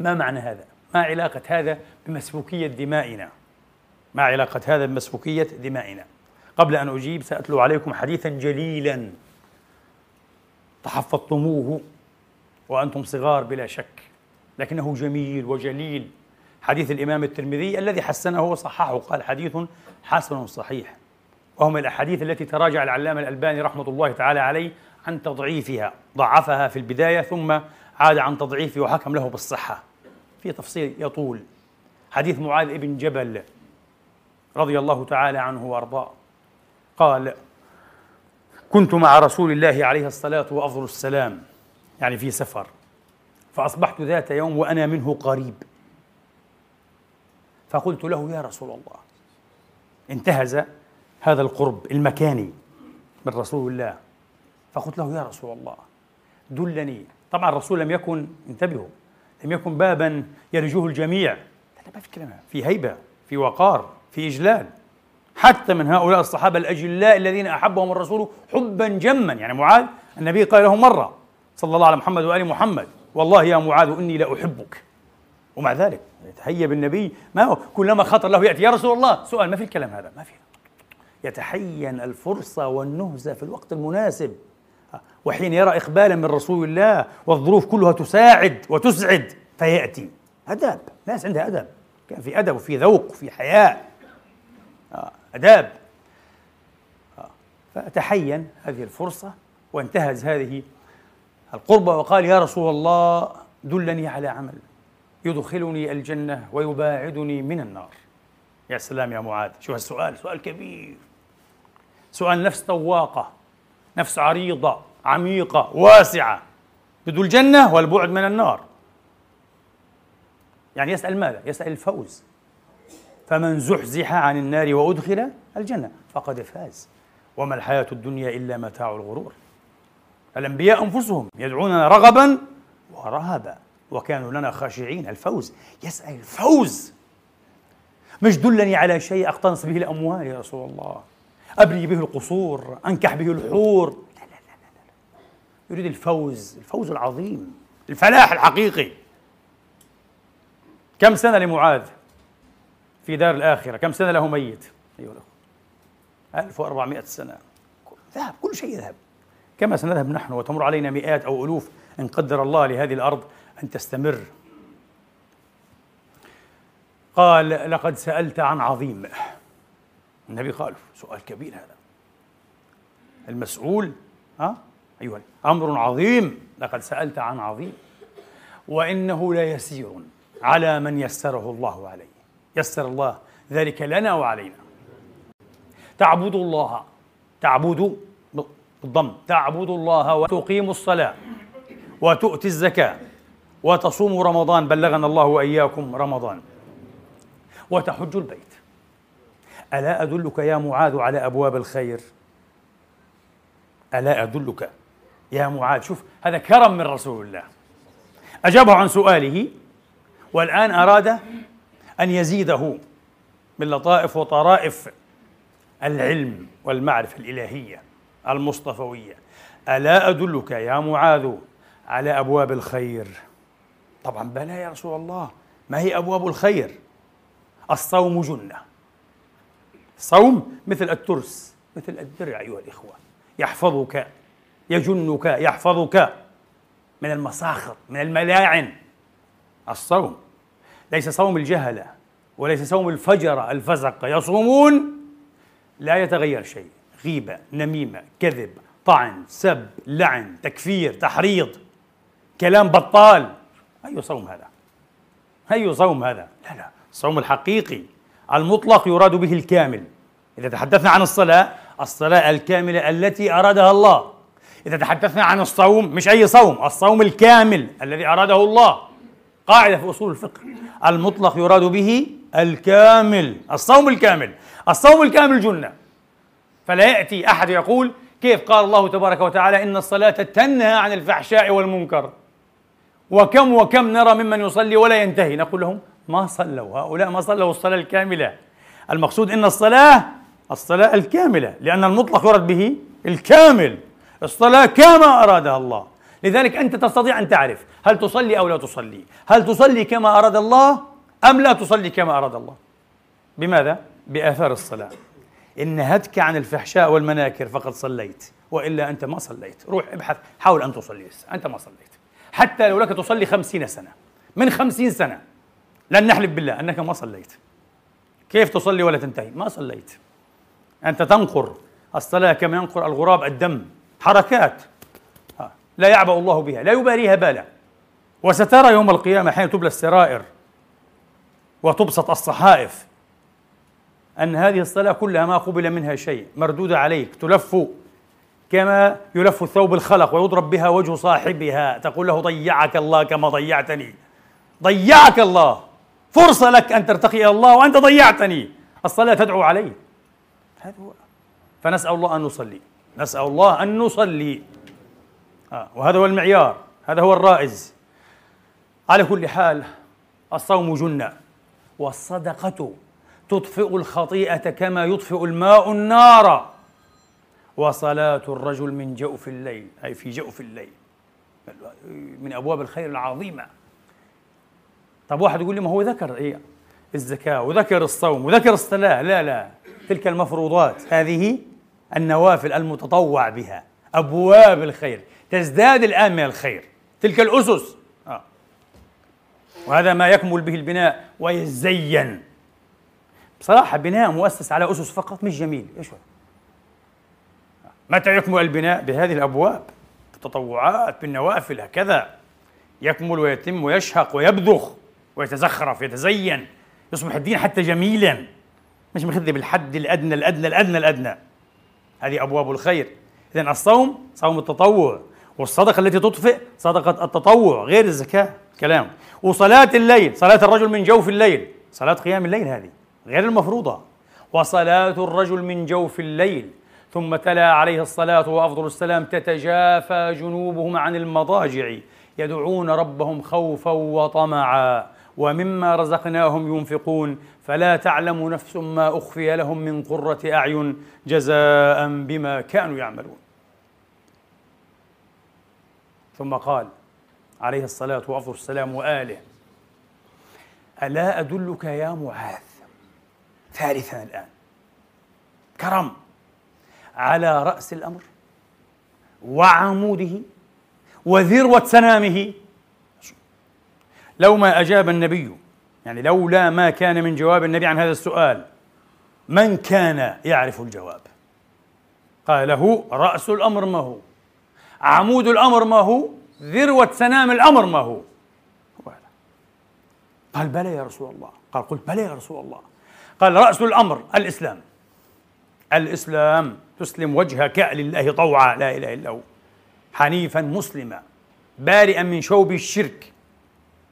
ما معنى هذا؟ ما علاقة هذا بمسفوكية دمائنا؟ ما علاقة هذا بمسفوكية دمائنا؟ قبل أن أجيب سأتلو عليكم حديثا جليلا تحفظتموه وأنتم صغار بلا شك لكنه جميل وجليل حديث الإمام الترمذي الذي حسنه وصححه قال حديث حسن صحيح وهو من الأحاديث التي تراجع العلامة الألباني رحمة الله تعالى عليه عن تضعيفها ضعفها في البداية ثم عاد عن تضعيفه وحكم له بالصحة. في تفصيل يطول. حديث معاذ بن جبل رضي الله تعالى عنه وأرضاه. قال كنت مع رسول الله عليه الصلاة وأفضل السلام. يعني في سفر. فأصبحت ذات يوم وأنا منه قريب. فقلت له يا رسول الله انتهز هذا القرب المكاني من رسول الله. فقلت له يا رسول الله دلني. طبعا الرسول لم يكن انتبهوا لم يكن بابا يرجوه الجميع. ما في كلام. في هيبة في وقار في إجلال. حتى من هؤلاء الصحابة الأجلاء الذين أحبهم الرسول حبا جما. يعني معاذ النبي قال له مرة صلى الله على محمد وآل محمد والله يا معاذ إني لأحبك ومع ذلك يتهيب النبي ما هو؟ كلما خطر له يأتي يا رسول الله. سؤال ما في الكلام هذا؟ ما في. يتحين الفرصة والنهزة في الوقت المناسب. وحين يرى إقبالا من رسول الله والظروف كلها تساعد وتسعد فيأتي. أدب ناس عندها أدب كان في أدب وفي ذوق وفي حياء. آه، أداب. آه، فتحين هذه الفرصة وانتهز هذه القربة وقال يا رسول الله دلني على عمل. يدخلني الجنة ويباعدني من النار. يا سلام يا معاذ. شو هالسؤال سؤال كبير. سؤال نفس طواقة نفس عريضة عميقة واسعة. بده الجنة والبعد من النار. يعني يسأل ماذا؟ يسأل الفوز. فمن زحزح عن النار وأدخل الجنة فقد فاز. وما الحياة الدنيا إلا متاع الغرور. الأنبياء أنفسهم يدعوننا رغبا ورهبا وكانوا لنا خاشعين. الفوز يسأل الفوز. مش دلني على شيء أقتنص به الأموال يا رسول الله. أبني به القصور أنكح به الحور. لا لا لا لا, لا. يريد الفوز الفوز العظيم الفلاح الحقيقي. كم سنة لمعاذ في دار الآخرة؟ كم سنة له ميت؟ أيها الأخوة. 1400 سنة. ذهب كل شيء يذهب. كما سنذهب نحن وتمر علينا مئات أو ألوف إن قدر الله لهذه الأرض أن تستمر. قال لقد سألت عن عظيم. النبي قال سؤال كبير هذا. المسؤول ها؟ أيها أمر عظيم. لقد سألت عن عظيم. وإنه ليسير على من يسره الله عليه. يسر الله ذلك لنا وعلينا. تعبد الله تعبد بالضم. تعبد الله وتقيم الصلاة وتؤتي الزكاة وتصوموا رمضان. بلغنا الله وإياكم رمضان. وتحج البيت. ألا أدلك يا معاذ على أبواب الخير؟ ألا أدلك يا معاذ؟ شوف هذا كرم من رسول الله. أجابه عن سؤاله والآن أراد أن يزيده من لطائف وطرائف العلم والمعرفة الإلهية المصطفوية. ألا أدلك يا معاذ على أبواب الخير؟ طبعا بلى يا رسول الله ما هي أبواب الخير؟ الصوم جنة. صوم مثل الترس مثل الدرع أيها الإخوة. يحفظك يجنك يحفظك من المساخط من الملاعن. الصوم ليس صوم الجهلة وليس صوم الفجر الفزق. يصومون لا يتغير شيء. غيبة نميمة كذب طعن سب لعن تكفير تحريض كلام بطال. أي صوم هذا؟ أي صوم هذا؟ لا لا. الصوم الحقيقي. المطلق يراد به الكامل. إذا تحدثنا عن الصلاة الصلاة الكاملة التي أرادها الله. إذا تحدثنا عن الصوم مش أي صوم الصوم الكامل الذي أراده الله. قاعدة في أصول الفقه. المطلق يراد به الكامل الصوم الكامل. الصوم الكامل جنة. فلا يأتي أحد يقول كيف قال الله تبارك وتعالى إن الصلاة تنهى عن الفحشاء والمنكر. وكم وكم نرى ممن يصلي ولا ينتهي. نقول لهم ما صلوا. هؤلاء ما صلوا الصلاة الكاملة. المقصود إن الصلاة الصلاة الكاملة لأن المطلق يرد به الكامل. الصلاة كما أرادها الله. لذلك أنت تستطيع أن تعرف هل تصلي أو لا تصلي. هل تصلي كما أراد الله أم لا تصلي كما أراد الله. بماذا؟ بآثار الصلاة. إن نهتك عن الفحشاء والمناكر فقد صليت وإلا أنت ما صليت. روح ابحث حاول أن تصلي. أنت ما صليت. حتى لو لك تصلي خمسين سنة. من خمسين سنة. لن نحلف بالله أنك ما صليت. كيف تصلي ولا تنتهي؟ ما صليت. أنت تنقر. الصلاة كما ينقر الغراب الدم. حركات. لا يعبأ الله بها لا يباليها بالا. وسترى يوم القيامة حين تبلى السرائر وتبسط الصحائف أن هذه الصلاة كلها ما قبل منها شيء مردودة عليك تلف كما يلف الثوب الخلق ويضرب بها وجه صاحبها تقول له ضيعك الله كما ضيعتني. ضيعك الله. فرصة لك أن ترتقي إلى الله وأنت ضيعتني. الصلاة تدعو عليه. هذا هو. فنسأل الله أن نصلي. نسأل الله أن نصلي. آه وهذا هو المعيار. هذا هو الرائز. على كل حال الصوم جنة. والصدقة تطفئ الخطيئة كما يطفئ الماء النار. وصلاة الرجل من جوف الليل أي في جوف الليل. من أبواب الخير العظيمة. طب واحد يقول لي ما هو ذكر إيه؟ الزكاة وذكر الصوم وذكر الصلاة. لا لا. تلك المفروضات. هذه النوافل المتطوع بها. أبواب الخير. تزداد الآن من الخير. تلك الأسس. آه. وهذا ما يكمل به البناء ويزين. بصراحة بناء مؤسس على أسس فقط مش جميل. إيش هو؟ متى يكمل البناء بهذه الأبواب؟ بالتطوعات بالنوافل هكذا. يكمل ويتم ويشهق ويبذخ. ويتزخرف يتزين يصبح الدين حتى جميلا. مش مخذ بالحد الأدنى الأدنى الأدنى الأدنى. هذه أبواب الخير. إذا الصوم صوم التطوع والصدقة التي تطفئ صدقة التطوع غير الزكاة كلام. وصلاة الليل صلاة الرجل من جوف الليل. صلاة قيام الليل هذه غير المفروضة. وصلاة الرجل من جوف الليل. ثم تلا عليه الصلاة وأفضل السلام تتجافى جنوبهم عن المضاجع. يدعون ربهم خوفا وطمعا. ومما رزقناهم ينفقون. فلا تعلم نفس ما أخفي لهم من قرة أعين جزاء بما كانوا يعملون. ثم قال عليه الصلاة وأفضل السلام وآله ألا أدلك يا معاذ ثالثا الآن؟ كرم على رأس الأمر وعموده وذروة سنامه لو ما أجاب النبي يعني لولا ما كان من جواب النبي عن هذا السؤال من كان يعرف الجواب؟ قال له رأس الأمر ما هو؟ عمود الأمر ما هو؟ ذروة سنام الأمر ما هو؟ قال بلى يا رسول الله. قال قلت بلى يا رسول الله. قال رأس الأمر الإسلام. الإسلام تسلم وجهك لله طوعا لا إله إلا هو. حنيفا مسلما. بارئا من شوب الشرك.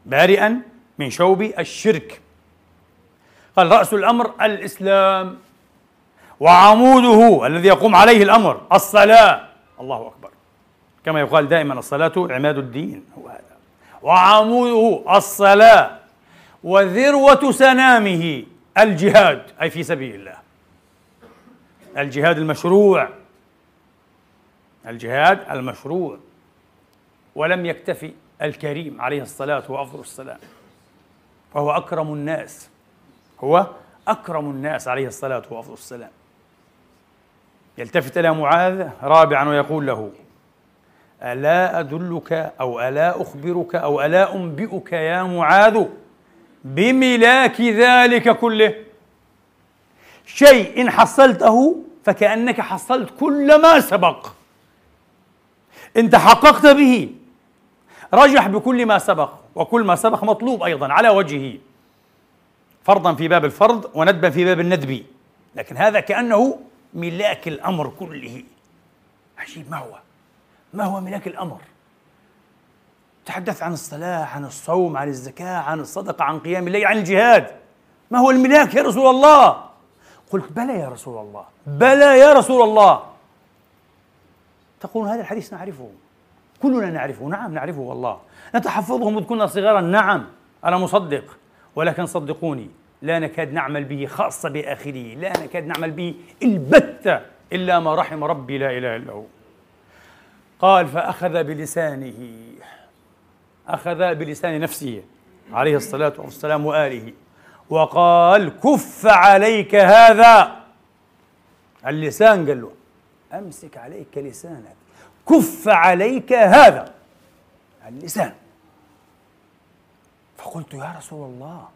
بارئا من شوب الشرك. قال رأس الأمر الإسلام. وعموده الذي يقوم عليه الأمر الصلاة. الله أكبر. كما يقال دائما الصلاة عماد الدين هو هذا. وعموده الصلاة وذروة سنامه الجهاد أي في سبيل الله. الجهاد المشروع. الجهاد المشروع. ولم يكتفي الكريم عليه الصلاة وأفضل السلام وهو أكرم الناس. هو أكرم الناس عليه الصلاة وأفضل السلام يلتفت إلى معاذ رابعا ويقول له ألا أدلك أو ألا أخبرك أو ألا أنبئك يا معاذ بملاك ذلك كله؟ شيء إن حصلته فكأنك حصلت كل ما سبق. إن تحققت به رجح بكل ما سبق وكل ما سبق مطلوب أيضا على وجهه. فرضا في باب الفرض وندبا في باب الندب. لكن هذا كأنه ملاك الأمر كله. عجيب ما هو؟ ما هو ملاك الأمر؟ تحدث عن الصلاة عن الصوم عن الزكاة عن الصدقة عن قيام الليل عن الجهاد. ما هو الملاك يا رسول الله؟ قلت بلى يا رسول الله بلى يا رسول الله. تقول هذا الحديث نعرفه. كلنا نعرفه. نعم نعرفه والله. نتحفظه منذ كنا صغارا. نعم أنا مصدق. ولكن صدقوني لا نكاد نعمل به خاصة بآخره. لا نكاد نعمل به البتة إلا ما رحم ربي لا إله إلا هو. قال فأخذ بلسانه أخذ بلسان نفسه عليه الصلاة والسلام وآله وقال كف عليك هذا. اللسان قال له أمسك عليك لسانك. كف عليك هذا اللسان. فقلت يا رسول الله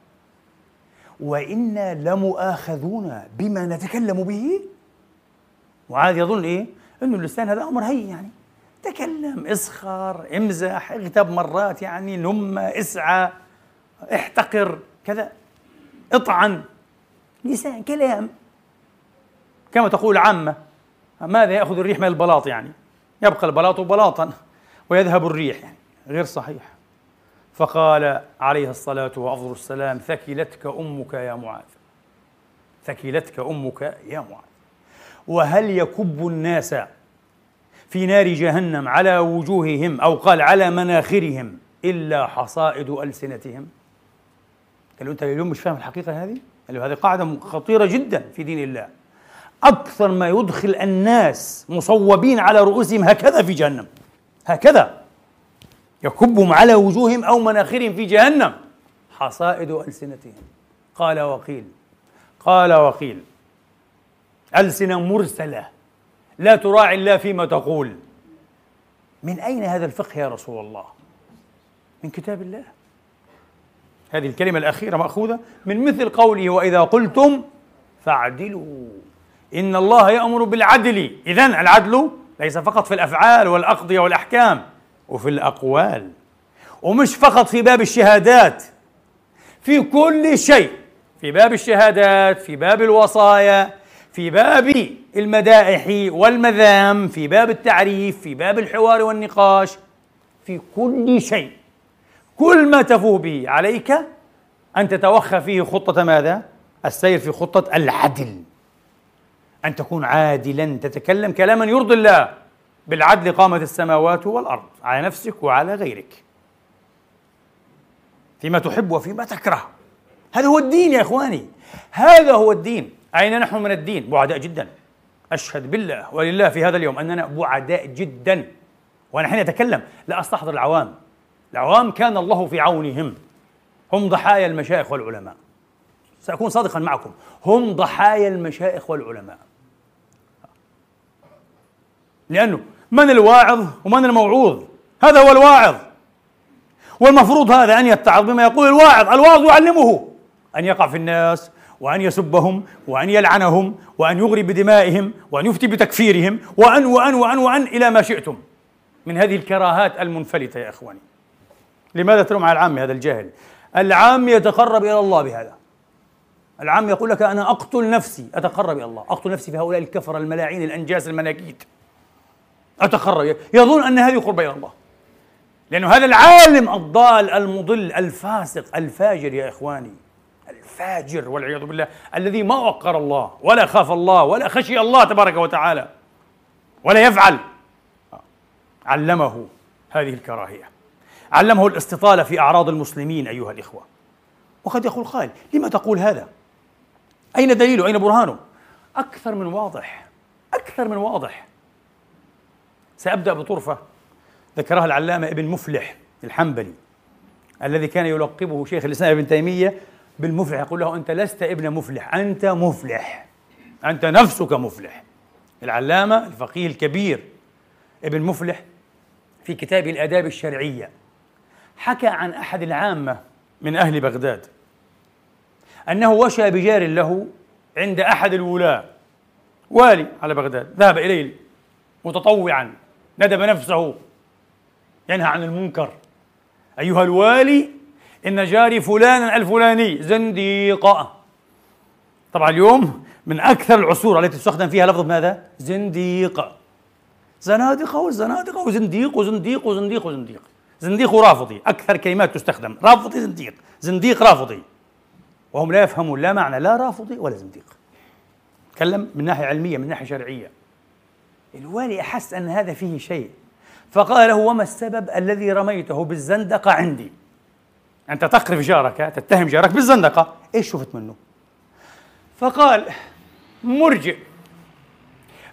وإنا لمؤاخذون بما نتكلم به؟ وعاد يظن إيه؟ أنه اللسان هذا أمر هين يعني. تكلم إسخر امزح اغتب مرات يعني نم اسعى احتقر كذا. اطعن. لسان كلام. كما تقول عامة ماذا يأخذ الريح من البلاط يعني؟ يبقى البلاط بلاطا ويذهب الريح يعني غير صحيح. فقال عليه الصلاة وأفضل السلام ثكلتك أمك يا معاذ ثكلتك أمك يا معاذ. وهل يكب الناس في نار جهنم على وجوههم أو قال على مناخرهم إلا حصائد ألسنتهم؟ قال له أنت اليوم مش فاهم الحقيقة هذه؟ قال له هذه قاعدة خطيرة جدا في دين الله. أكثر ما يدخل الناس مصوبين على رؤوسهم هكذا في جهنم. هكذا. يكبهم على وجوههم أو مناخرهم في جهنم. حصائد ألسنتهم. قال وقيل. قال وقيل. ألسنة مرسلة. لا تراعي الله فيما تقول. من أين هذا الفقه يا رسول الله؟ من كتاب الله. هذه الكلمة الأخيرة مأخوذة من مثل قوله وإذا قلتم فاعدلوا. إن الله يأمر بالعدل. إذا العدل ليس فقط في الأفعال والأقضية والأحكام وفي الأقوال. ومش فقط في باب الشهادات في كل شيء. في باب الشهادات في باب الوصايا في باب المدائح والمذام في باب التعريف في باب الحوار والنقاش في كل شيء. كل ما تفوه به عليك أن تتوخى فيه خطة ماذا؟ السير في خطة العدل. أن تكون عادلا تتكلم كلاما يرضي الله بالعدل قامت السماوات والأرض على نفسك وعلى غيرك. فيما تحب وفيما تكره. هذا هو الدين يا إخواني. هذا هو الدين. أين نحن من الدين؟ بعداء جدا. أشهد بالله ولله في هذا اليوم أننا بعداء جدا. وأنا حين أتكلم لا أستحضر العوام. العوام كان الله في عونهم. هم ضحايا المشايخ والعلماء. سأكون صادقا معكم. هم ضحايا المشايخ والعلماء. لأنه من الواعظ ومن الموعوظ؟ هذا هو الواعظ. والمفروض هذا أن يتعظ بما يقول الواعظ. الواعظ يعلمه أن يقع في الناس وأن يسبهم وأن يلعنهم وأن يغري بدمائهم وأن يفتي بتكفيرهم وأن وأن وأن وأن إلى ما شئتم. من هذه الكراهات المنفلتة يا إخواني. لماذا تلوم على العام هذا الجاهل العام يتقرب إلى الله بهذا. العام يقول لك أنا أقتل نفسي. أتقرب إلى الله. أقتل نفسي في هؤلاء الكفر الملاعين الأنجاس المناكيد أتقرب يظن أن هذه قرب إلى الله. لأنه هذا العالم الضال المضل الفاسق الفاجر يا إخواني. الفاجر والعياذ بالله الذي ما وقر الله ولا خاف الله ولا خشي الله تبارك وتعالى ولا يفعل. علمه هذه الكراهية. علمه الاستطالة في أعراض المسلمين أيها الإخوة. وقد يقول قائل لما تقول هذا؟ أين دليله؟ أين برهانه؟ أكثر من واضح. أكثر من واضح. سأبدأ بطرفة ذكرها العلامة ابن مفلح الحنبلي الذي كان يلقبه شيخ الإسلام ابن تيمية بالمفلح. يقول له أنت لست ابن مفلح أنت مفلح أنت نفسك مفلح. العلامة الفقيه الكبير ابن مفلح في كتاب الآداب الشرعية حكى عن أحد العامة من أهل بغداد أنه وشى بجار له عند أحد الولاة والي على بغداد ذهب إليه متطوعا. ندب نفسه ينهى عن المنكر. أيها الوالي إن جاري فلانا الفلاني زنديقة طبعا اليوم من أكثر العصور التي تستخدم فيها لفظ ماذا؟ زنديق. زنادقة وزنادقة وزنديق وزنديق وزنديق وزنديق. زنديق ورافضي أكثر كلمات تستخدم. رافضي زنديق. زنديق رافضي. وهم لا يفهمون لا معنى لا رافضي ولا زنديق. تكلم من ناحية علمية من ناحية شرعية. الوالي أحس أن هذا فيه شيء. فقال له وما السبب الذي رميته بالزندقة عندي؟ أنت تقرف جارك تتهم جارك بالزندقة. إيش شفت منه؟ فقال مرجئ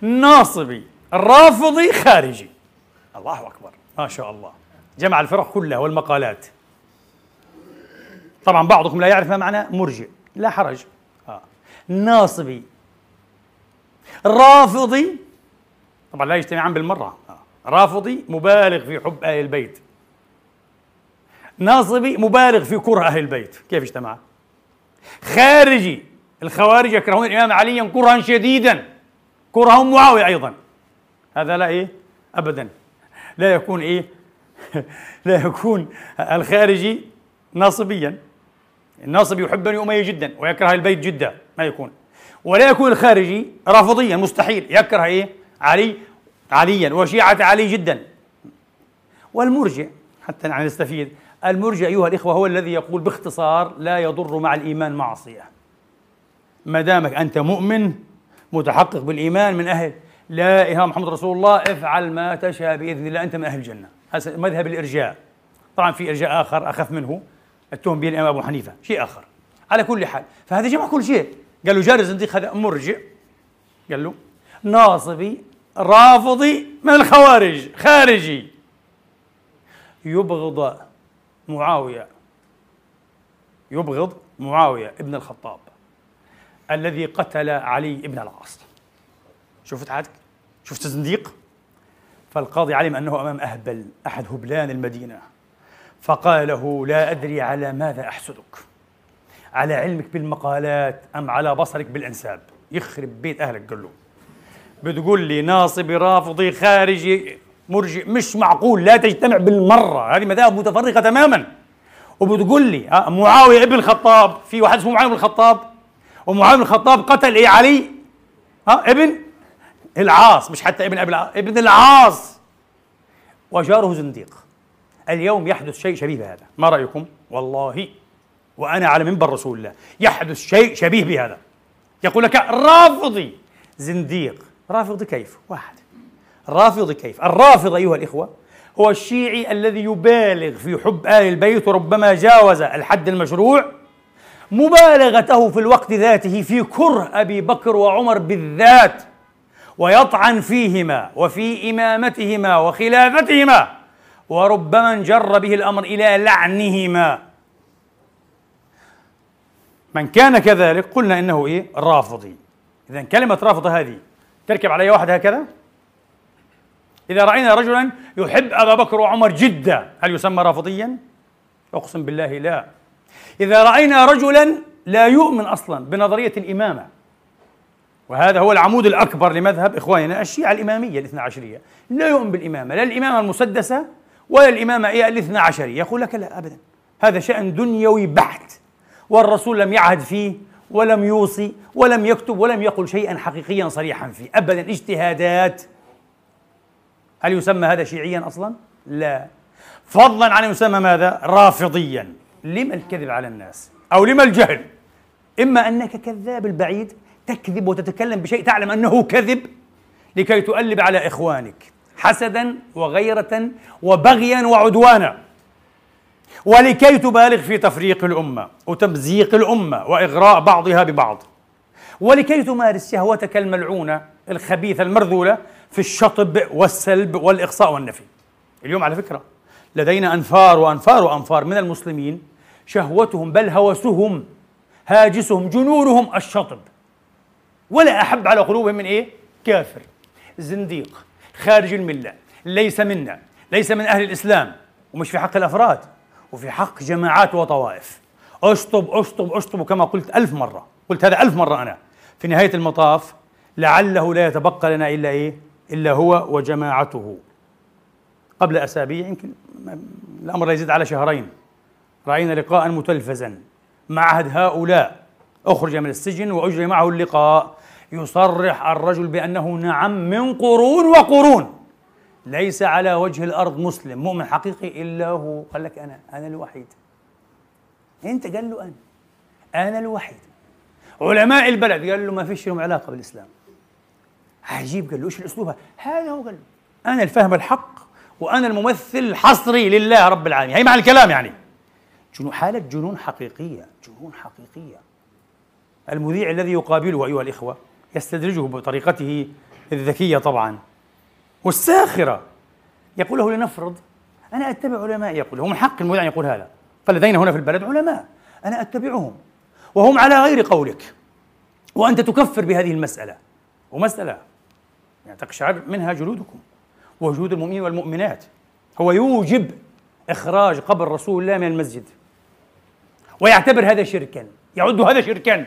ناصبي رافضي خارجي. الله أكبر. ما شاء الله. جمع الفرق كلها والمقالات. طبعا بعضكم لا يعرف ما معنى مرجئ. لا حرج. آه. ناصبي رافضي طبعا لا يجتمعان بالمرة. رافضي مبالغ في حب أهل البيت. ناصبي مبالغ في كره أهل البيت. كيف اجتمع؟ خارجي الخوارج يكرهون الإمام عليا كرها شديدا. كرههم معاوية أيضا. هذا لا إيه؟ أبدا. لا يكون إيه؟ لا يكون الخارجي ناصبيا. الناصبي يحب بني أمية جدا ويكره البيت جدا. ما يكون. ولا يكون الخارجي رافضيا مستحيل. يكره إيه؟ علي عليا وشيعة علي جدا. والمرجع حتى نستفيد المرجع أيها الإخوة هو الذي يقول باختصار لا يضر مع الإيمان معصية. ما دامك أنت مؤمن متحقق بالإيمان من أهل لا إله محمد رسول الله افعل ما تشاء بإذن الله أنت من أهل الجنة. هذا مذهب الإرجاء. طبعا في إرجاء آخر أخف منه التهم به الإمام أبو حنيفة شيء آخر. على كل حال فهذا جمع كل شيء. قال له جار الزنديق هذا مرجع. قال له ناصبي رافضي من الخوارج خارجي. يبغض معاوية. يبغض معاوية ابن الخطاب الذي قتل علي ابن العاص. شفت عاد؟ شفت الزنديق فالقاضي علم أنه أمام أهبل أحد هبلان المدينة. فقال له لا أدري على ماذا أحسدك. على علمك بالمقالات أم على بصرك بالأنساب. يخرب بيت أهلك قال له. بتقول لي ناصبي رافضي خارجي مرجئ مش معقول لا تجتمع بالمرة هذه مذاهب متفرقة تماما. وبتقول لي آه، معاوية ابن الخطاب في واحد اسمه معاوية بن الخطاب ومعاوية بن الخطاب قتل إيه علي؟ ها ابن العاص مش حتى ابن العاص ابن العاص. وجاره زنديق. اليوم يحدث شيء شبيه بهذا. ما رأيكم؟ والله. وأنا على منبر رسول الله. يحدث شيء شبيه بهذا. يقول لك رافضي زنديق. رافضي كيف؟ واحد. رافضي كيف؟ الرافض أيها الإخوة هو الشيعي الذي يبالغ في حب آل البيت وربما جاوز الحد المشروع مبالغته في الوقت ذاته في كره أبي بكر وعمر بالذات ويطعن فيهما وفي إمامتهما وخلافتهما وربما انجر به الأمر إلى لعنهما. من كان كذلك قلنا إنه إيه؟ رافضي. إذا كلمة رافض هذه تركب علي واحد هكذا؟ إذا رأينا رجلا يحب أبا بكر وعمر جدا هل يسمى رافضيا؟ أقسم بالله لا. إذا رأينا رجلا لا يؤمن أصلا بنظرية الإمامة وهذا هو العمود الأكبر لمذهب إخواننا الشيعة الإمامية الاثنى عشرية. لا يؤمن بالإمامة لا الإمامة المسدسة ولا الإمامة إيه الاثنى عشرية. يقول لك لا أبدا. هذا شأن دنيوي بحت والرسول لم يعهد فيه ولم يوصي ولم يكتب ولم يقل شيئا حقيقيا صريحا فيه. أبدا اجتهادات. هل يسمى هذا شيعيا أصلا؟ لا. فضلا عن يسمى ماذا؟ رافضيا. لما الكذب على الناس؟ أو لما الجهل؟ إما أنك كذاب البعيد تكذب وتتكلم بشيء تعلم أنه كذب لكي تؤلب على إخوانك حسدا وغيرة وبغيا وعدوانا. ولكي تبالغ في تفريق الأمة وتمزيق الأمة وإغراء بعضها ببعض. ولكي تمارس شهوتك الملعونة الخبيثة المرذولة في الشطب والسلب والإقصاء والنفي. اليوم على فكرة لدينا أنفار وأنفار وأنفار من المسلمين شهوتهم بل هوسهم هاجسهم جنونهم الشطب. ولا أحب على قلوبهم من إيه؟ كافر زنديق خارج الملة ليس منا ليس من أهل الإسلام ومش في حق الأفراد. وفي حق جماعات وطوائف. أشطب أشطب أشطب كما قلت ألف مرة. قلت هذا ألف مرة أنا. في نهاية المطاف لعله لا يتبقى لنا إلا إيه؟ إلا هو وجماعته. قبل أسابيع يمكن الأمر لا يزيد على شهرين. رأينا لقاء متلفزا معهد هؤلاء. أخرج من السجن وأجري معه اللقاء. يصرح الرجل بأنه نعم من قرون وقرون. ليس على وجه الأرض مسلم مؤمن حقيقي إلا هو. قال لك أنا أنا الوحيد. أنت؟ قال له أنا. أنا الوحيد. علماء البلد قال له ما فيش لهم علاقة بالإسلام. عجيب قال له إيش الأسلوب؟ هذا هو قال له. أنا الفهم الحق وأنا الممثل الحصري لله رب العالمين. هي معنى الكلام يعني. جنون حالة جنون حقيقية جنون حقيقية. المذيع الذي يقابله أيها الإخوة يستدرجه بطريقته الذكية طبعا. والساخرة. يقول له لنفرض أنا أتبع علماء يقول هو من حق المذيع أن يقول هذا فلدينا هنا في البلد علماء أنا أتبعهم وهم على غير قولك وأنت تكفر بهذه المسألة ومسألة يعني تقشعر منها جلودكم وجود المؤمنين والمؤمنات. هو يوجب إخراج قبر رسول الله من المسجد ويعتبر هذا شركا يعد هذا شركا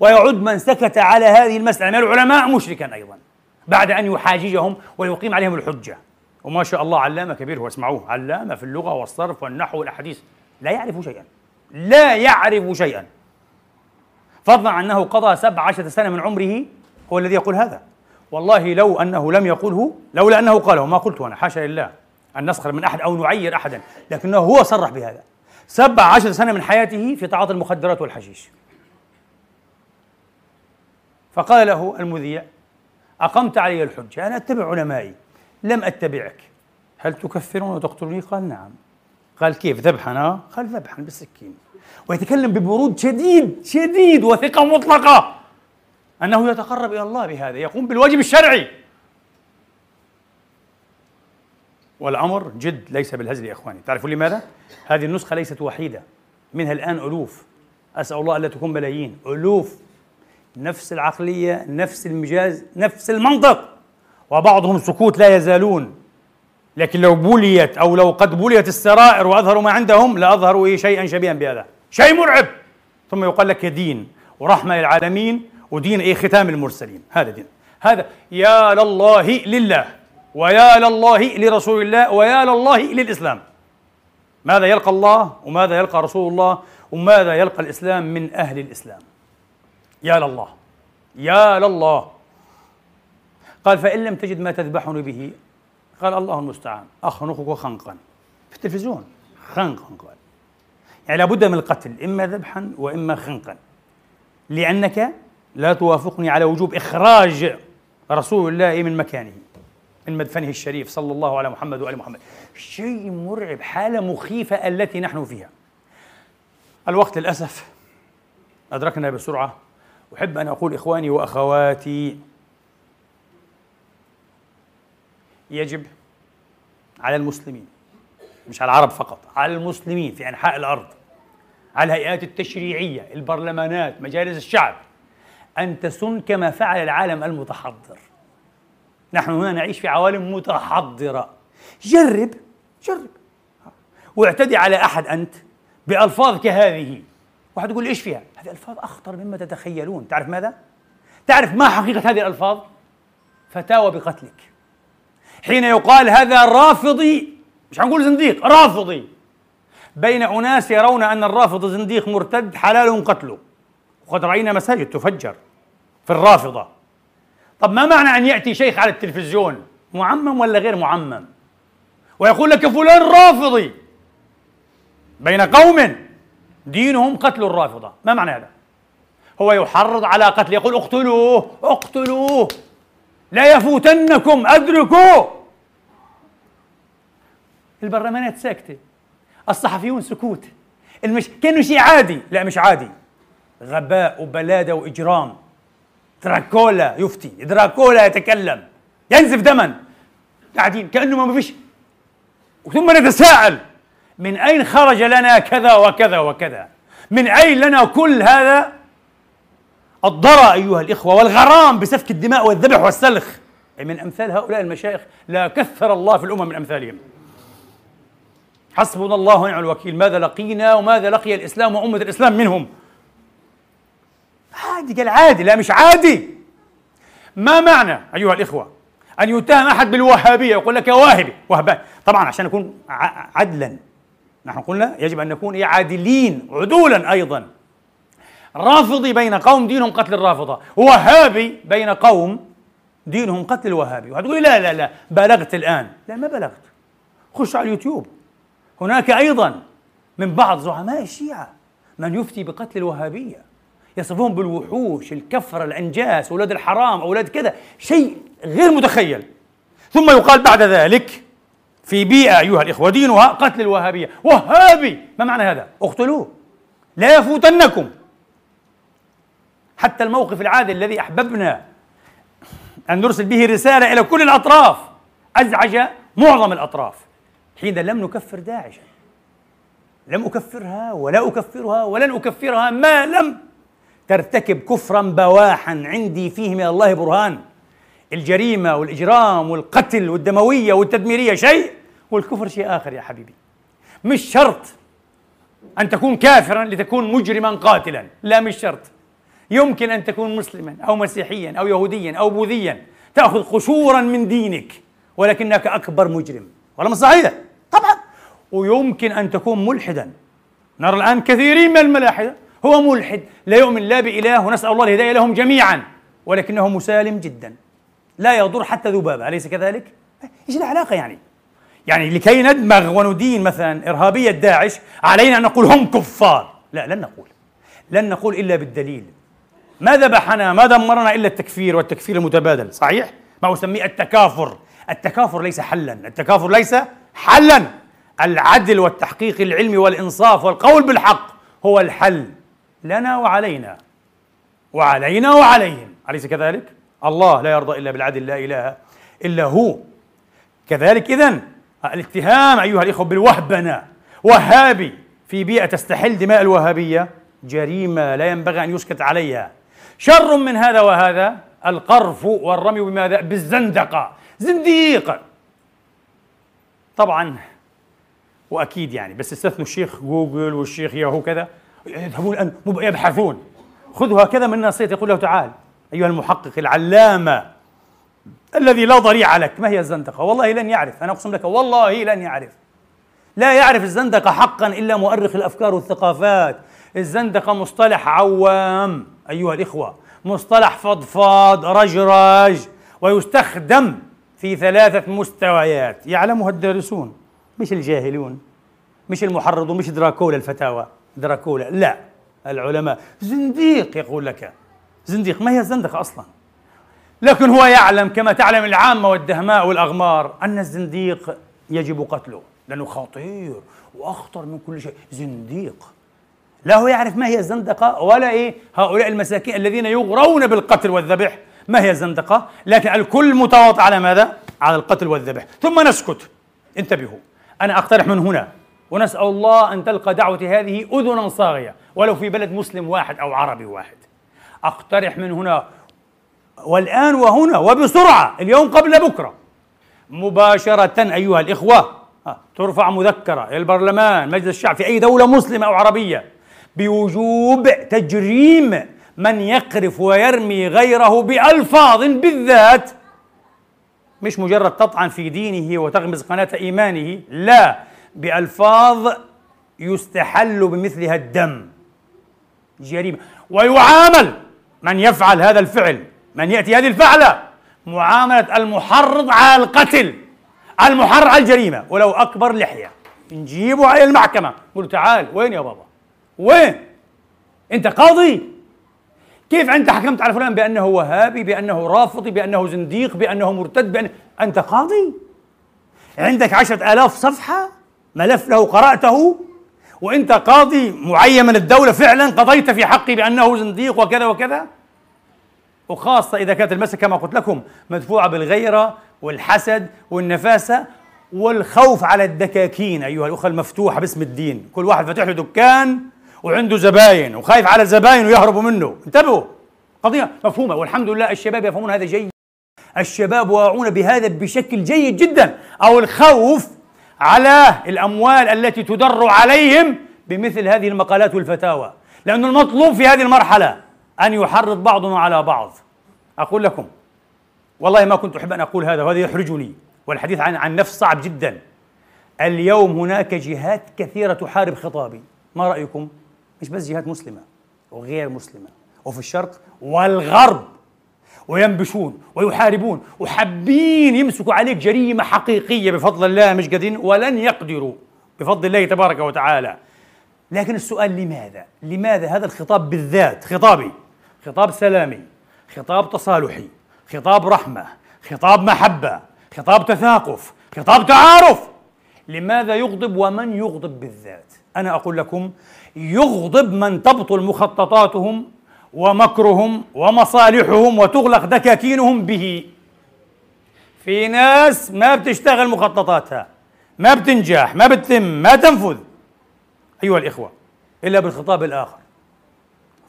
ويعد من سكت على هذه المسألة. من العلماء مشركا أيضا. بعد أن يحاججهم ويقيم عليهم الحجة. وما شاء الله علامة كبير هو اسمعوه علامة في اللغة والصرف والنحو والأحاديث. لا يعرف شيئا. لا يعرف شيئا. فضلا عن أنه قضى سبع عشرة سنة من عمره هو الذي يقول هذا. والله لو أنه لم يقوله لولا أنه قاله ما قلت أنا حاشا لله. أن نسخر من أحد أو نعير أحدا. لكنه هو صرح بهذا. سبع عشر سنة من حياته في تعاطي المخدرات والحشيش. فقال له المذيع أقمت علي الحجة أنا أتبع علمائي. لم أتبعك. هل تكفرون وتقتلوني؟ قال نعم. قال كيف؟ ذبحا؟ قال ذبحا بالسكين. ويتكلم ببرود شديد شديد وثقة مطلقة. أنه يتقرب إلى الله بهذا يقوم بالواجب الشرعي. والأمر جد ليس بالهزل يا إخواني. تعرفون لماذا؟ هذه النسخة ليست وحيدة. منها الآن ألوف. أسأل الله ألا تكون ملايين. ألوف. نفس العقلية نفس المجاز نفس المنطق. وبعضهم سكوت لا يزالون. لكن لو بوليت أو لو قد بوليت السرائر وأظهروا ما عندهم لأظهروا إيه شيئا شبيها بهذا. شيء مرعب. ثم يقال لك دين ورحمة للعالمين ودين إيه ختام المرسلين. هذا دين. هذا يا لله لله ويا لله لرسول الله ويا لله للإسلام. ماذا يلقى الله وماذا يلقى رسول الله وماذا يلقى الإسلام من أهل الإسلام؟ يا لله يا لله. قال فإن لم تجد ما تذبحني به. قال الله المستعان أخنقك خنقا. في التلفزيون خنقا قال. يعني لابد من القتل إما ذبحا وإما خنقا. لأنك لا توافقني على وجوب إخراج رسول الله من مكانه من مدفنه الشريف صلى الله على محمد وآل محمد. شيء مرعب حالة مخيفة التي نحن فيها. الوقت للأسف أدركنا بسرعة. أحب أن أقول إخواني وأخواتي يجب على المسلمين مش على العرب فقط على المسلمين في أنحاء الأرض على الهيئات التشريعية البرلمانات مجالس الشعب أن تسن كما فعل العالم المتحضر. نحن هنا نعيش في عوالم متحضرة. جرب جرب. واعتدي على أحد أنت بألفاظ كهذه واحد يقول إيش فيها؟ هذه ألفاظ أخطر مما تتخيلون. تعرف ماذا؟ تعرف ما حقيقة هذه الألفاظ؟ فتاوى بقتلك. حين يقال هذا رافضي مش هنقول زنديق رافضي. بين أناس يرون أن الرافض زنديق مرتد حلال قتله. وقد رأينا مساجد تفجر في الرافضة. طب ما معنى أن يأتي شيخ على التلفزيون معمم ولا غير معمم؟ ويقول لك فلان رافضي. بين قوم دينهم قتل الرافضة. ما معنى هذا؟ هو يحرض على قتل يقول اقتلوه اقتلوه. لا يفوتنكم ادركوا. البرلمانات ساكتة. الصحفيون سكوت. المش... كأنه شيء عادي. لا مش عادي. غباء وبلادة وإجرام. دراكولا يفتي. دراكولا يتكلم. ينزف دما. قاعدين كأنه ما فيش. ثم نتساءل. من أين خرج لنا كذا وكذا وكذا؟ من أين لنا كل هذا؟ الضرى أيها الإخوة والغرام بسفك الدماء والذبح والسلخ. من أمثال هؤلاء المشايخ لا كثر الله في الأمم من أمثالهم. حسبنا الله ونعم الوكيل. ماذا لقينا وماذا لقي الإسلام وأمة الإسلام منهم؟ عادي قال عادي لا مش عادي. ما معنى أيها الإخوة أن يتهم أحد بالوهابية يقول لك يا واهبي وهبان طبعا عشان نكون عدلا. نحن قلنا يجب أن نكون عادلين عدولا أيضا. رافضي بين قوم دينهم قتل الرافضة وهابي بين قوم دينهم قتل الوهابي. وهتقولي لا لا لا بلغت الآن. لا ما بلغت. خش على اليوتيوب. هناك أيضا من بعض زعماء الشيعة من يفتي بقتل الوهابية. يصفون بالوحوش الكفرة الأنجاس أولاد الحرام أولاد كذا. شيء غير متخيل. ثم يقال بعد ذلك في بيئة أيها الإخوة دينها قتل الوهابية. وهابي ما معنى هذا؟ اقتلوه. لا يفوتنكم. حتى الموقف العادل الذي أحببنا أن نرسل به رسالة إلى كل الأطراف أزعج معظم الأطراف. حين لم نكفر داعشا لم أكفرها ولا أكفرها ولن أكفرها ما لم ترتكب كفرا بواحا عندي فيه من الله برهان. الجريمة والإجرام والقتل والدموية والتدميرية شيء والكفر شيء آخر يا حبيبي. مش شرط أن تكون كافرا لتكون مجرما قاتلا لا مش شرط. يمكن أن تكون مسلما أو مسيحيا أو يهوديا أو بوذيا. تأخذ قشورا من دينك ولكنك أكبر مجرم. ولا مش صحيح؟ طبعا. ويمكن أن تكون ملحدا. نرى الآن كثيرين من الملاحدة. هو ملحد لا يؤمن لا بإله ونسأل الله الهداية لهم جميعا ولكنه مسالم جدا. لا يضر حتى ذبابة أليس كذلك؟ إيش العلاقة يعني؟ يعني لكي ندمغ وندين مثلا إرهابية داعش علينا أن نقول هم كفار. لا لن نقول. لن نقول إلا بالدليل. ما ذبحنا ما دمرنا إلا التكفير والتكفير المتبادل صحيح؟ ما أسميه التكافر التكافر ليس حلا التكافر ليس حلا. العدل والتحقيق العلمي والإنصاف والقول بالحق هو الحل. لنا وعلينا. وعلينا وعليهم. أليس كذلك؟ الله لا يرضى إلا بالعدل لا إله إلا هو. كذلك إذن الاتهام أيها الإخوة بالوهبنة. وهابي في بيئة تستحل دماء الوهابية جريمة لا ينبغي أن يسكت عليها. شر من هذا وهذا القرف والرمي بماذا؟ بالزندقة. زنديق! طبعا وأكيد يعني بس استثنوا الشيخ جوجل والشيخ ياهو كذا. يذهبون الآن يبحثون. خذوا هكذا من نصيحة يقول له تعال. أيها المحقق العلامة الذي لا ضريع لك ما هي الزندقة؟ والله لن يعرف أنا أقسم لك والله لن يعرف. لا يعرف الزندقة حقا إلا مؤرخ الأفكار والثقافات. الزندقة مصطلح عوام أيها الإخوة مصطلح فضفاض رجرج ويستخدم في ثلاثة مستويات. يعلمها الدارسون مش الجاهلون مش المحرضون مش دراكولا الفتاوى. دراكولا لا العلماء. زنديق يقول لك. زنديق. ما هي الزندقة أصلا؟ لكن هو يعلم كما تعلم العامة والدهماء والأغمار أن الزنديق يجب قتله لأنه خطير وأخطر من كل شيء. زنديق. لا هو يعرف ما هي الزندقة ولا إيه هؤلاء المساكين الذين يغرون بالقتل والذبح. ما هي الزندقة؟ لكن الكل متواطئ على ماذا؟ على القتل والذبح. ثم نسكت. انتبهوا. أنا أقترح من هنا. ونسأل الله أن تلقى دعوتي هذه أذنا صاغية. ولو في بلد مسلم واحد أو عربي واحد. أقترح من هنا. والآن وهنا وبسرعة اليوم قبل بكرة. مباشرة أيها الإخوة ترفع مذكرة إلى البرلمان مجلس الشعب في أي دولة مسلمة أو عربية بوجوب تجريم من يقرف ويرمي غيره بألفاظ بالذات. مش مجرد تطعن في دينه وتغمز قناة إيمانه لا بألفاظ يستحل بمثلها الدم. جريمة. ويعامل من يفعل هذا الفعل؟ من يأتي هذه الفعلة؟ معاملة المحرض على القتل المحرر على الجريمة. ولو أكبر لحية. نجيبه على المحكمة. نقول تعال وين يا بابا؟ وين؟ أنت قاضي. كيف أنت حكمت على فلان بأنه وهابي بأنه رافضي بأنه زنديق بأنه مرتد بأن... أنت قاضي. عندك عشرة آلاف صفحة. ملف له قرأته. وأنت قاضي معين من الدولة فعلا قضيت في حقي بأنه زنديق وكذا وكذا. وخاصة إذا كانت المسألة كما قلت لكم مدفوعة بالغيرة والحسد والنفاسة والخوف على الدكاكين أيها الأخوة المفتوحة باسم الدين. كل واحد فاتح له دكان وعنده زباين وخايف على الزباين ويهربوا منه. انتبهوا! قضية مفهومة والحمد لله الشباب يفهمون هذا جيد. الشباب واعون بهذا بشكل جيد جدا. أو الخوف على الأموال التي تدر عليهم بمثل هذه المقالات والفتاوى. لأن المطلوب في هذه المرحلة أن يحرض بعضنا على بعض. أقول لكم والله ما كنت أحب أن أقول هذا وهذا يحرجني والحديث عن عن نفس صعب جدا. اليوم هناك جهات كثيرة تحارب خطابي. ما رأيكم؟ مش بس جهات مسلمة وغير مسلمة وفي الشرق والغرب. وينبشون ويحاربون وحابين يمسكوا عليك جريمة حقيقية بفضل الله مش قادرين ولن يقدروا بفضل الله تبارك وتعالى. لكن السؤال لماذا؟ لماذا هذا الخطاب بالذات خطابي؟ خطاب سلامي خطاب تصالحي خطاب رحمة خطاب محبة خطاب تثاقف خطاب تعارف. لماذا يغضب ومن يغضب بالذات؟ أنا أقول لكم يغضب من تبطل مخططاتهم ومكرهم ومصالحهم وتغلق دكاكينهم به. في ناس ما بتشتغل مخططاتها ما بتنجح ما بتتم ما تنفذ. أيها الإخوة إلا بالخطاب الآخر.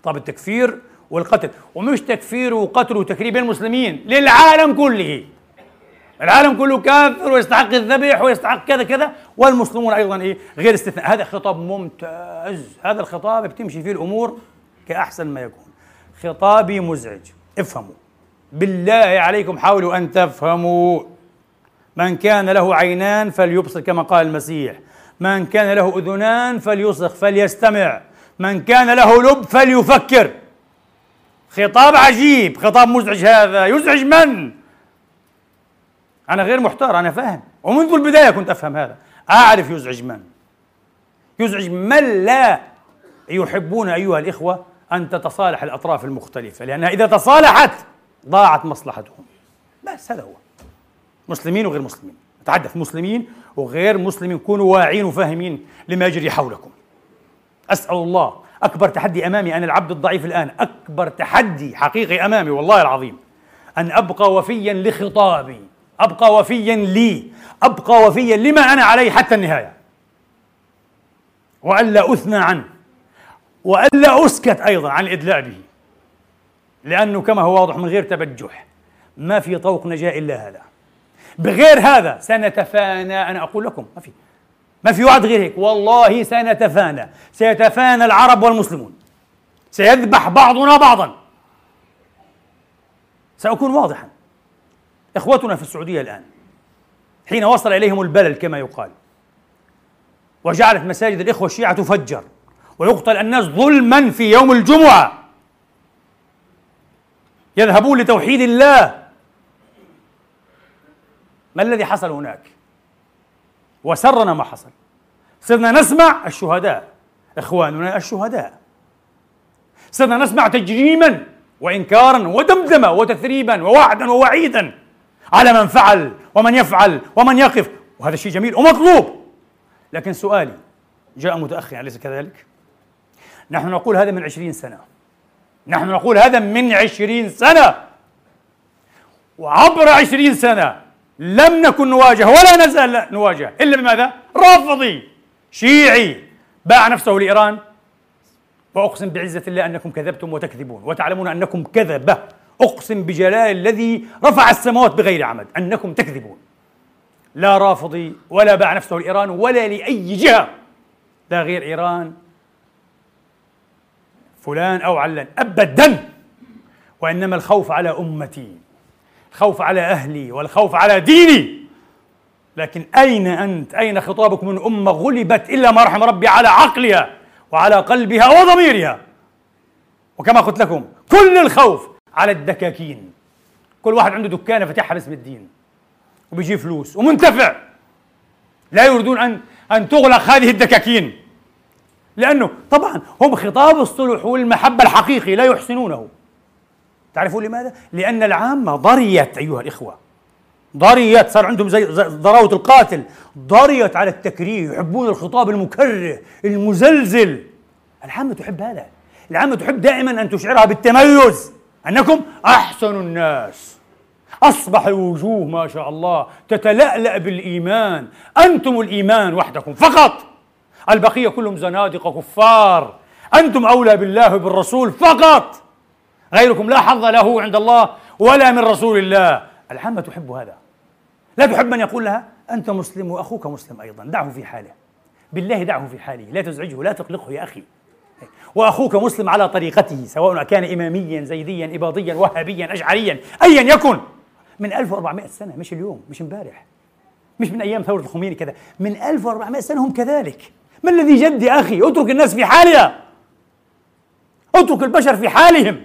خطاب التكفير والقتل ومش تكفير وقتل وتكريم المسلمين للعالم كله. العالم كله كافر ويستحق الذبح ويستحق كذا كذا والمسلمون أيضا إيه غير استثناء. هذا خطاب ممتاز. هذا الخطاب بتمشي فيه الأمور كأحسن ما يكون. خطابي مزعج. افهموا. بالله عليكم حاولوا أن تفهموا. من كان له عينان فليبصر كما قال المسيح. من كان له أذنان فليصغ فليستمع. من كان له لب فليفكر. خطاب عجيب خطاب مزعج هذا. يزعج من؟ أنا غير محتار أنا فاهم. ومنذ البداية كنت أفهم هذا. أعرف يزعج من. يزعج من لا يحبون أيها الإخوة أن تتصالح الأطراف المختلفة لأنها إذا تصالحت ضاعت مصلحتهم. بس هذا هو. مسلمين وغير مسلمين. أتحدث مسلمين وغير مسلمين. كونوا واعين وفاهمين لما يجري حولكم. أسأل الله أكبر تحدي أمامي أنا العبد الضعيف الآن أكبر تحدي حقيقي أمامي والله العظيم أن أبقى وفيا لخطابي أبقى وفيا لي أبقى وفيا لما أنا عليه حتى النهاية. وألا أثنى عنه وألا أسكت أيضا عن الإدلاء به لأنه كما هو واضح من غير تبجح ما في طوق نجاة إلا هذا. بغير هذا سنتفانى أنا أقول لكم ما في. ما في وعد غير هيك. والله سنتفانى. سيتفانى العرب والمسلمون. سيذبح بعضنا بعضا. سأكون واضحا. إخوتنا في السعودية الآن حين وصل إليهم البلل كما يقال وجعلت مساجد الإخوة الشيعة تفجر ويقتل الناس ظلما في يوم الجمعة. يذهبون لتوحيد الله. ما الذي حصل هناك؟ وسرنا ما حصل. صرنا نسمع الشهداء إخواننا الشهداء. صرنا نسمع تجريما وإنكارا ودمدمة وتثريبا ووعدا ووعيدا على من فعل ومن يفعل ومن يقف. وهذا شيء جميل ومطلوب. لكن سؤالي جاء متأخرا أليس كذلك؟ نحن نقول هذا من عشرين سنة. نحن نقول هذا من عشرين سنة. وعبر عشرين سنة لم نكن نواجه ولا نزال نواجه إلا بماذا؟ رافضي شيعي باع نفسه لإيران. وأقسم بعزة الله أنكم كذبتم وتكذبون وتعلمون أنكم كذبة. أقسم بجلال الذي رفع السماوات بغير عمد أنكم تكذبون. لا رافضي ولا باع نفسه لإيران ولا لأي جهة. لا غير إيران. فلان أو علان أبدا. وإنما الخوف على أمتي. الخوف على أهلي والخوف على ديني. لكن أين أنت؟ أين خطابك من أمة غلبت إلا ما رحم ربي على عقلها وعلى قلبها وضميرها؟ وكما قلت لكم كل الخوف على الدكاكين. كل واحد عنده دكانة فتحها باسم الدين. وبيجيب فلوس. ومنتفع. لا يريدون أن أن تغلق هذه الدكاكين. لأنه طبعا هم خطاب الصلح والمحبة الحقيقي لا يحسنونه. تعرفون لماذا؟ لأن العامة ضريت أيها الإخوة. ضريت صار عندهم زي ضراوة القاتل. ضريت على التكريه يحبون الخطاب المكره المزلزل. العامة تحب هذا. العامة تحب دائما أن تشعرها بالتميز. أنكم أحسن الناس. أصبح الوجوه ما شاء الله تتلألأ بالإيمان. أنتم الإيمان وحدكم فقط. البقية كلهم زنادقة كفار. أنتم أولى بالله وبالرسول فقط. غيركم لا حظ له عند الله ولا من رسول الله. العامة تحب هذا. لا تحب من يقول لها أنت مسلم وأخوك مسلم أيضا. دعه في حاله. بالله دعه في حاله. لا تزعجه لا تقلقه يا أخي. وأخوك مسلم على طريقته سواء كان إماميا زيديا إباضيا وهابيا أشعريا أيا يكن. من 1400 سنة مش اليوم مش امبارح مش من أيام ثورة الخميني كذا. من 1400 سنة هم كذلك. ما الذي جد يا أخي؟ اترك الناس في حالها. اترك البشر في حالهم.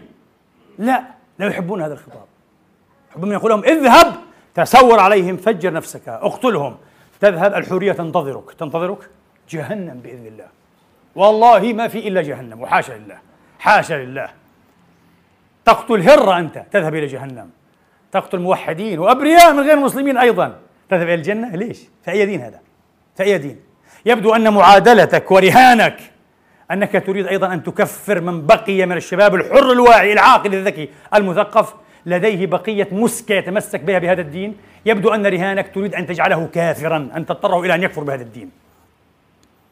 لا لا يحبون هذا الخطاب. يحبون يقول لهم اذهب تسور عليهم فجر نفسك اقتلهم. تذهب الحورية تنتظرك تنتظرك جهنم بإذن الله. والله ما في إلا جهنم وحاشا لله حاشا لله. تقتل هرة أنت تذهب إلى جهنم. تقتل موحدين وأبرياء من غير المسلمين أيضا. تذهب إلى الجنة؟ ليش؟ في أي دين هذا؟ في أي دين؟ يبدو أن معادلتك ورهانك أنك تريد أيضا أن تكفر من بقي من الشباب الحر الواعي العاقل الذكي المثقف لديه بقية مسكة يتمسك بها بهذا الدين. يبدو أن رهانك تريد أن تجعله كافرا أن تضطره إلى أن يكفر بهذا الدين.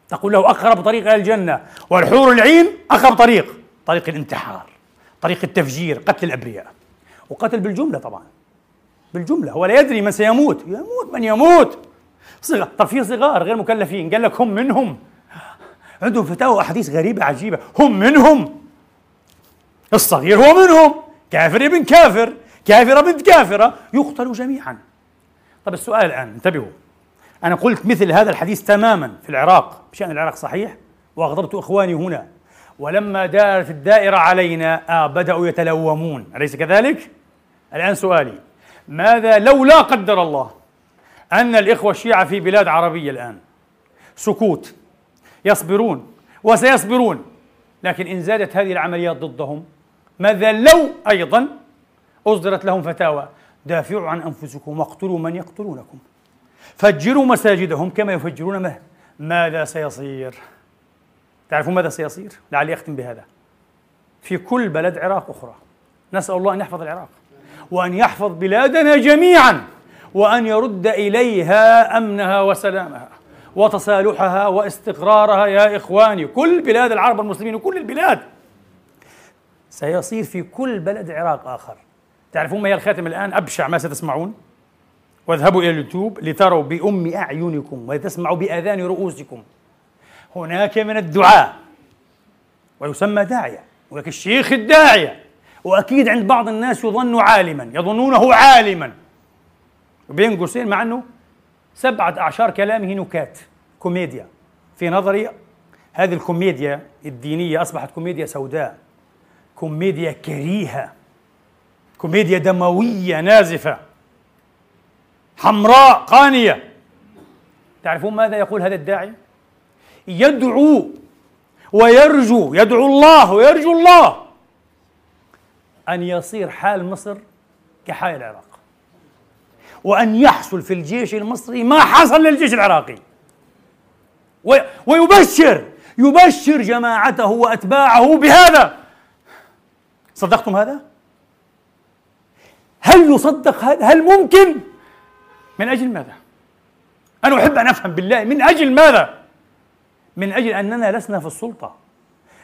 تقول له أقرب طريق إلى الجنة والحور العين أقرب طريق طريق الانتحار طريق التفجير قتل الأبرياء. وقتل بالجملة طبعا. بالجملة هو لا يدري من سيموت. يموت من يموت. صغار طب في صغار غير مكلفين قال لك هم منهم. عندهم فتاوى وأحاديث غريبة عجيبة. هم منهم. الصغير هو منهم. كافر ابن كافر. كافرة بنت كافرة. يقتلوا جميعا. طب السؤال الآن انتبهوا. أنا قلت مثل هذا الحديث تماما في العراق. بشأن العراق صحيح؟ وأغضبت إخواني هنا. ولما دارت الدائرة علينا آه بدأوا يتلومون. أليس كذلك؟ الآن سؤالي. ماذا لو لا قدر الله أن الإخوة الشيعة في بلاد عربية الآن؟ سكوت. يصبرون وسيصبرون. لكن إن زادت هذه العمليات ضدهم ماذا لو أيضا أصدرت لهم فتاوى؟ دافعوا عن أنفسكم واقتلوا من يقتلونكم. فجروا مساجدهم كما يفجرون مه ماذا سيصير؟ تعرفون ماذا سيصير؟ لعلي أختم بهذا. في كل بلد عراق أخرى. نسأل الله أن يحفظ العراق. وأن يحفظ بلادنا جميعا. وأن يرد إليها أمنها وسلامها. وتصالحها واستقرارها يا إخواني. كل بلاد العرب المسلمين وكل البلاد سيصير في كل بلد عراق آخر. تعرفون ما هي الخاتم الآن؟ أبشع ما ستسمعون. واذهبوا إلى اليوتيوب لتروا بأم أعينكم ولتسمعوا بآذان رؤوسكم. هناك من الدعاء ويسمى داعية ولك الشيخ الداعية. وأكيد عند بعض الناس يظن عالما يظنونه عالما. وبين قوسين مع أنه سبعة أعشار كلامه نكات كوميديا. في نظري هذه الكوميديا الدينية أصبحت كوميديا سوداء كوميديا كريهة كوميديا دموية نازفة حمراء قانية. تعرفون ماذا يقول هذا الداعي؟ يدعو ويرجو يدعو الله ويرجو الله أن يصير حال مصر كحال العراق. وأن يحصل في الجيش المصري ما حصل للجيش العراقي ويبشر يبشر جماعته وأتباعه بهذا صدقتم هذا؟ هل يصدق هذا؟ هل ممكن؟ من أجل ماذا؟ أنا أحب أن أفهم بالله من أجل ماذا؟ من أجل أننا لسنا في السلطة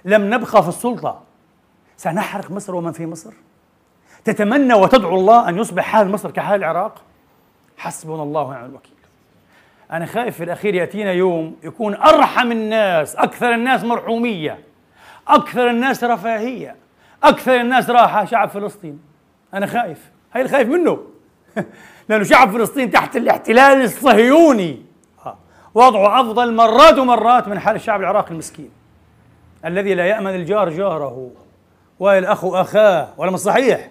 لم نبقى في السلطة سنحرق مصر ومن في مصر تتمنى وتدعو الله أن يصبح حال مصر كحال العراق حسبنا الله ونعم الوكيل. أنا خايف في الأخير يأتينا يوم يكون أرحم الناس أكثر الناس مرحومية أكثر الناس رفاهية أكثر الناس راحة شعب فلسطين. أنا خايف. هاي الخايف منه. لأنه شعب فلسطين تحت الاحتلال الصهيوني. وضعه أفضل مرات ومرات من حال الشعب العراقي المسكين. الذي لا يأمن الجار جاره والأخ أخاه ولا مش صحيح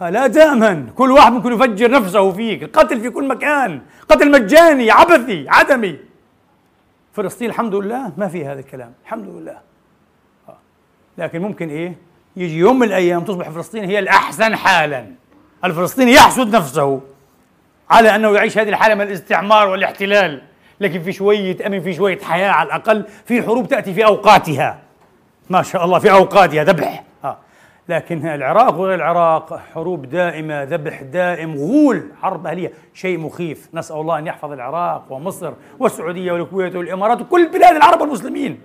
لا تأمن كل واحد ممكن يفجر نفسه فيك. القتل في كل مكان. قتل مجاني عبثي عدمي. فلسطين الحمد لله ما في هذا الكلام. الحمد لله. لكن ممكن إيه؟ يجي يوم من الأيام تصبح فلسطين هي الأحسن حالا. الفلسطيني يحسد نفسه على أنه يعيش هذه الحالة من الاستعمار والاحتلال. لكن في شوية أمن في شوية حياة على الأقل في حروب تأتي في أوقاتها. ما شاء الله في أوقاتها. ذبح آه. لكن العراق وغير العراق حروب دائمة ذبح دائم غول حرب أهلية. شيء مخيف. نسأل الله أن يحفظ العراق ومصر والسعودية والكويت والإمارات وكل بلاد العرب والمسلمين.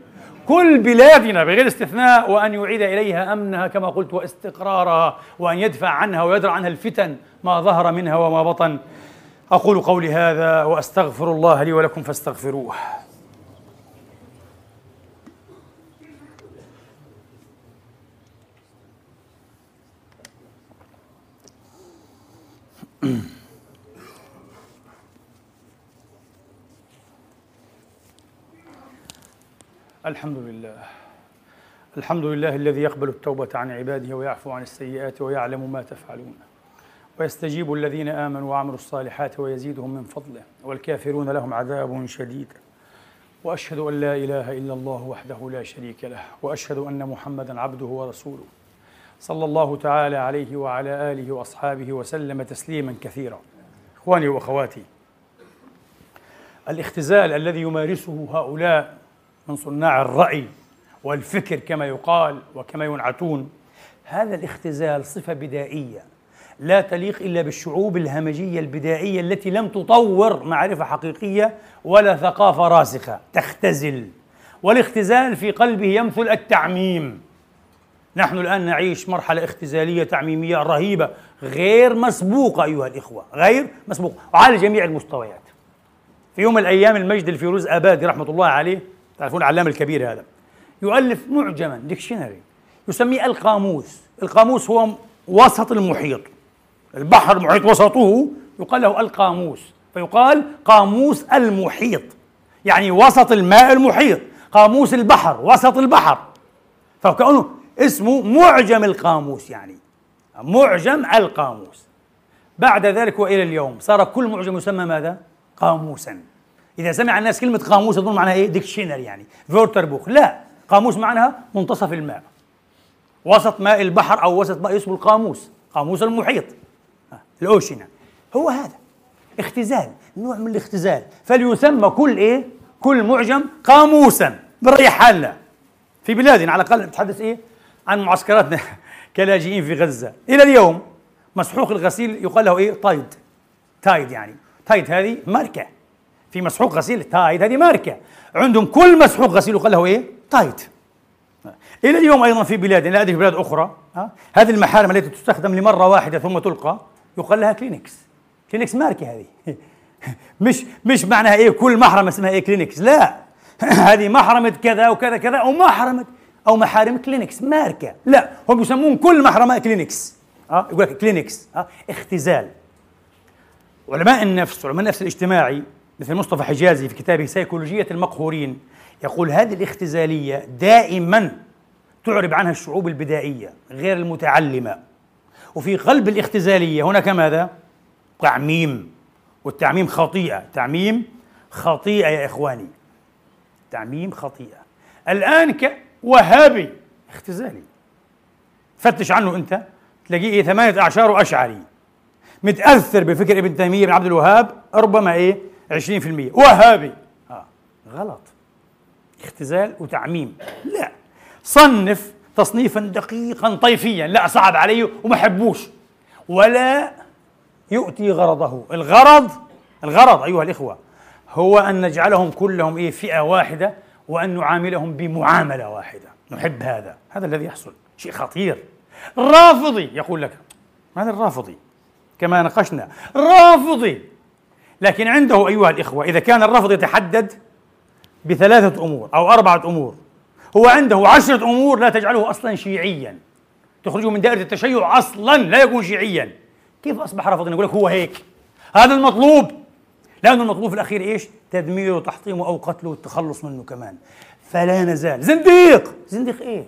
كل بلادنا بغير استثناء وأن يعيد إليها أمنها كما قلت واستقرارها وأن يدفع عنها ويدرع عنها الفتن ما ظهر منها وما بطن. أقول قولي هذا وأستغفر الله لي ولكم فاستغفروه. الحمد لله الحمد لله الذي يقبل التوبة عن عباده ويعفو عن السيئات ويعلم ما تفعلون ويستجيب الذين آمنوا وعملوا الصالحات ويزيدهم من فضله والكافرون لهم عذاب شديد وأشهد أن لا إله إلا الله وحده لا شريك له وأشهد أن محمدا عبده ورسوله صلى الله تعالى عليه وعلى آله وأصحابه وسلم تسليما كثيرا. إخواني وأخواتي الاختزال الذي يمارسه هؤلاء من صناع الرأي والفكر كما يقال وكما ينعتون هذا الاختزال صفة بدائية لا تليق إلا بالشعوب الهمجية البدائية التي لم تطور معرفة حقيقية ولا ثقافة راسخة تختزل. والاختزال في قلبه يمثل التعميم. نحن الآن نعيش مرحلة اختزالية تعميمية رهيبة غير مسبوقة أيها الإخوة غير مسبوقة وعلى جميع المستويات. في يوم من الأيام المجد الفيروز آبادي رحمة الله عليه تعرفون العلامة الكبير هذا يؤلف معجما ديكشنري يسميه القاموس. القاموس هو وسط المحيط. البحر المحيط وسطه يقال له القاموس فيقال قاموس المحيط يعني وسط الماء المحيط. قاموس البحر وسط البحر. فكأنه اسمه معجم القاموس يعني. معجم القاموس. بعد ذلك وإلى اليوم صار كل معجم يسمى ماذا؟ قاموسا. إذا سمع الناس كلمة قاموس يظن معناها إيه؟ dictionary يعني. de: Wörterbuch لا قاموس معناها منتصف الماء. وسط ماء البحر أو وسط ماء اسمه القاموس. قاموس المحيط. ال ocean هو هذا. اختزال. نوع من الاختزال. فليسمى كل إيه؟ كل معجم قاموسا. بريح حالنا. في بلادنا على الأقل نتحدث إيه؟ عن معسكراتنا كلاجئين في غزة. إلى اليوم مسحوق الغسيل يقال له إيه؟ تايد. تايد يعني. تايد هذه ماركة. في مسحوق غسيل تايد هذه ماركة. عندهم كل مسحوق غسيل يقال له إيه؟ تايد. إلى اليوم أيضا في بلادنا لا ادري في بلاد أخرى ها؟ هذه المحارم التي تستخدم لمرة واحدة ثم تلقى يقال لها كلينكس. كلينكس ماركة هذه. مش مش معناها إيه؟ كل محرمة اسمها إيه؟ كلينكس. لا. هذه محرمة كذا وكذا كذا أو محرمة أو محارم كلينكس ماركة. لا هم يسمون كل محرمه كلينكس آه يقول لك كلينكس آه اختزال. علماء النفس علماء النفس الاجتماعي مثل مصطفى حجازي في كتابه سيكولوجية المقهورين يقول هذه الاختزالية دائما تعرب عنها الشعوب البدائية غير المتعلمة. وفي قلب الاختزالية هناك ماذا؟ تعميم. والتعميم خطيئة. تعميم خطيئة يا إخواني. تعميم خطيئة. الآن كوهابي اختزالي. فتش عنه أنت تلاقيه إيه ثمانية أعشار وأشعري. متأثر بفكر ابن تيمية بن عبد الوهاب ربما إيه 20% وهابي. آه. غلط. اختزال وتعميم. لا. صنف تصنيفا دقيقا طيفيا لا صعب عليه وما حبوش. ولا يؤتي غرضه. الغرض الغرض أيها الإخوة هو أن نجعلهم كلهم إيه فئة واحدة وأن نعاملهم بمعاملة واحدة. نحب هذا. هذا الذي يحصل. شيء خطير. رافضي يقول لك هذا الرافضي كما ناقشنا رافضي. لكن عنده أيها الإخوة إذا كان الرفض يتحدد بثلاثة أمور أو أربعة أمور هو عنده عشرة أمور لا تجعله أصلا شيعيا. تخرجه من دائرة التشيع أصلا لا يكون شيعيا. كيف أصبح رافضا يقول لك هو هيك. هذا المطلوب. لأن المطلوب في الأخير إيش؟ تدميره وتحطيمه أو قتله والتخلص منه كمان. فلا نزال. زنديق! زنديق إيه؟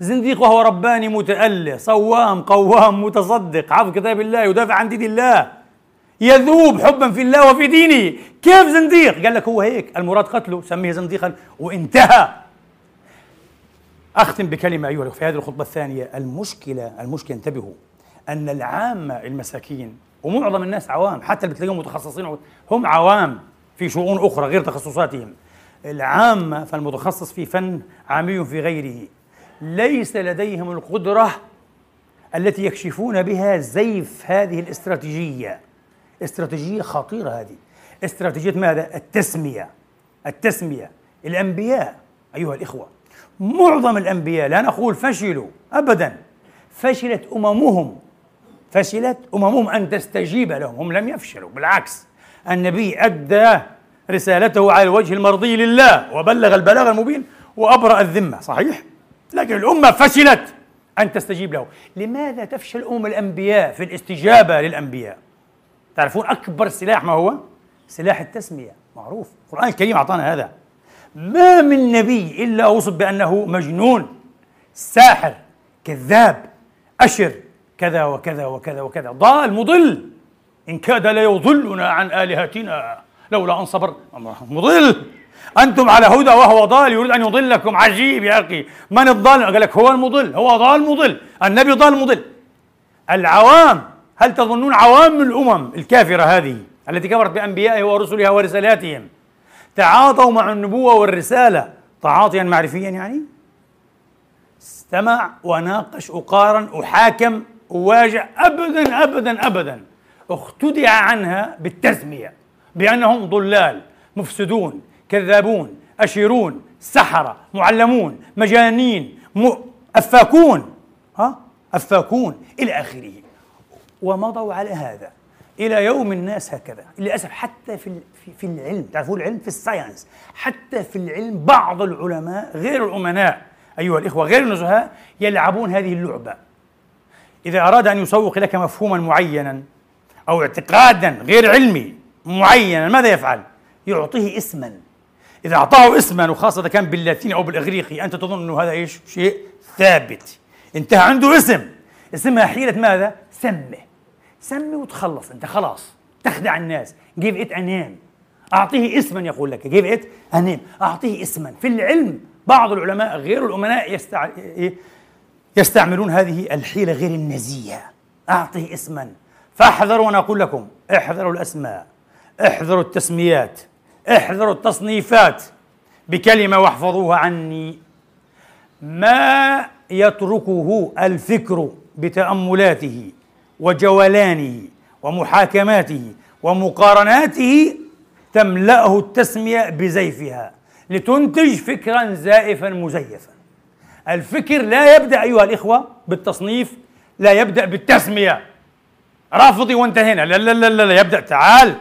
زنديق وهو رباني متأله صوام قوام متصدق حافظ كتاب الله يدافع عن دين الله. يذوب حبا في الله وفي دينه. كيف زنديق؟ قال لك هو هيك. المراد قتله سميه زنديقا وانتهى. أختم بكلمة أيها في هذه الخطبة الثانية. المشكلة المشكلة انتبهوا أن العامة المساكين ومعظم الناس عوام حتى اللي بتلاقيهم متخصصين هم عوام في شؤون أخرى غير تخصصاتهم. العامة فالمتخصص في فن عامي في غيره. ليس لديهم القدرة التي يكشفون بها زيف هذه الاستراتيجية. استراتيجية خطيرة هذه. استراتيجية ماذا؟ التسمية. التسمية. الأنبياء أيها الإخوة. معظم الأنبياء لا نقول فشلوا أبدا فشلت أممهم. فشلت أممهم أن تستجيب لهم هم لم يفشلوا بالعكس النبي أدى رسالته على الوجه المرضي لله وبلغ البلاغ المبين وأبرأ الذمة صحيح؟ لكن الأمة فشلت أن تستجيب له لماذا تفشل أمم الأنبياء في الاستجابة للأنبياء؟ تعرفون أكبر سلاح ما هو؟ سلاح التسمية معروف القرآن الكريم أعطانا هذا ما من نبي إلا وصف بأنه مجنون ساحر كذاب أشر كذا وكذا وكذا وكذا. ضال مضل. إن كاد ليضلنا عن آلهتنا. لولا أن صبر. مضل. أنتم على هدى وهو ضال. يريد أن يضلكم. عجيب يا أخي. من الضال؟ قال لك هو المضل. هو ضال مضل. النبي ضال مضل. العوام. هل تظنون عوام الأمم الكافرة هذه التي كفرت بأنبيائها ورسلها ورسالاتهم تعاطوا مع النبوة والرسالة. تعاطيا معرفيا يعني؟ استمع وناقش أقارن أحاكم أواجه أبدا أبدا أبدا. اختدع عنها بالتسمية بأنهم ضلال مفسدون كذابون أشيرون سحرة معلمون مجانين م... أفاكون. ها؟ أفاكون إلى آخره. ومضوا على هذا. إلى يوم الناس هكذا. للأسف حتى في في العلم. تعرفون العلم في الساينس. حتى في العلم بعض العلماء غير الأمناء أيها الإخوة غير النزهاء يلعبون هذه اللعبة. إذا أراد أن يسوق لك مفهوما معينا أو اعتقادا غير علمي معينا ماذا يفعل؟ يعطيه اسما. إذا أعطاه اسما وخاصة اذا كان باللاتيني أو بالإغريقي أنت تظن أنه هذا إيش؟ شيء ثابت. انتهى عنده اسم. اسمها حيلة ماذا؟ سمه. سمي وتخلص أنت خلاص. تخدع الناس. give it a name أعطيه اسما يقول لك. give it a name أعطيه اسما. في العلم بعض العلماء غير الأمناء يستع... يستعملون هذه الحيلة غير النزيهه أعطيه اسما. فاحذروا وأنا أقول لكم احذروا الأسماء احذروا التسميات احذروا التصنيفات بكلمة واحفظوها عني. ما يتركه الفكر بتأملاته وجولانه ومحاكماته ومقارناته تملأه التسمية بزيفها لتنتج فكرا زائفا مزيفا. الفكر لا يبدأ أيها الإخوة بالتصنيف لا يبدأ بالتسمية. رافضي وانتهينا. لا لا لا لا يبدأ. تعال.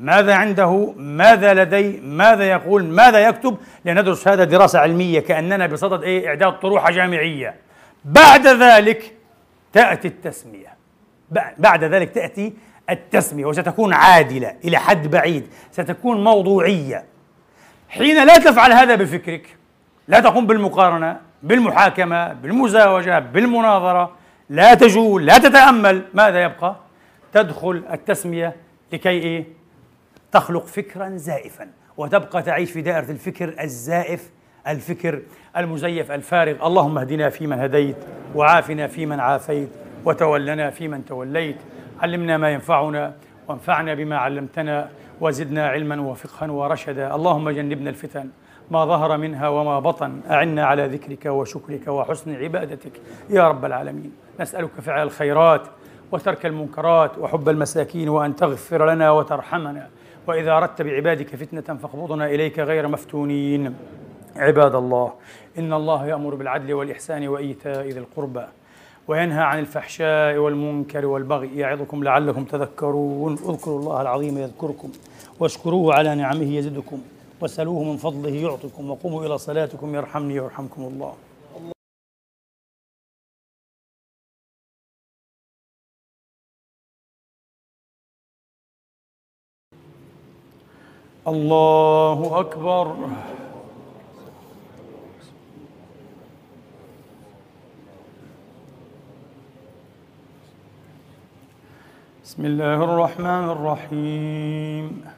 ماذا عنده؟ ماذا لدي؟ ماذا يقول؟ ماذا يكتب؟ لندرس هذا دراسة علمية كأننا بصدد إيه؟ إعداد طروحة جامعية. بعد ذلك تأتي التسمية. بعد ذلك تأتي التسمية وستكون عادلة إلى حد بعيد. ستكون موضوعية. حين لا تفعل هذا بفكرك لا تقوم بالمقارنة بالمحاكمة بالمزاوجة بالمناظرة لا تجول لا تتأمل ماذا يبقى؟ تدخل التسمية لكي إيه؟ تخلق فكرا زائفا وتبقى تعيش في دائرة الفكر الزائف الفكر المزيف الفارغ اللهم اهدنا فيمن هديت وعافنا فيمن عافيت وتولنا فيمن توليت علمنا ما ينفعنا وانفعنا بما علمتنا وزدنا علما وفقها ورشدا اللهم جنبنا الفتن ما ظهر منها وما بطن. أعنا على ذكرك وشكرك وحسن عبادتك يا رب العالمين. نسألك فعل الخيرات وترك المنكرات وحب المساكين وأن تغفر لنا وترحمنا. وإذا أردت بعبادك فتنة فاقبضنا إليك غير مفتونين. عباد الله إن الله يأمر بالعدل والإحسان وإيتاء ذي القربى وينهى عن الفحشاء والمنكر والبغي. يعظكم لعلكم تذكرون. اذكروا الله العظيم يذكركم واشكروه على نعمه يزدكم. واسألوه من فضله يعطكم وقوموا إلى صلاتكم يرحمني يرحمكم الله. الله أكبر. بسم الله الرحمن الرحيم.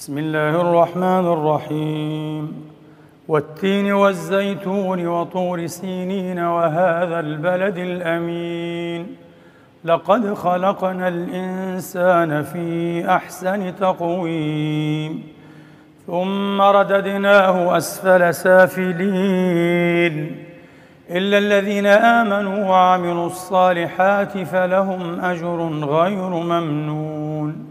بسم الله الرحمن الرحيم. والتين والزيتون وطور سينين وهذا البلد الأمين. لقد خلقنا الإنسان في أحسن تقويم. ثم رددناه أسفل سافلين. إلا الذين آمنوا وعملوا الصالحات فلهم أجر غير ممنون.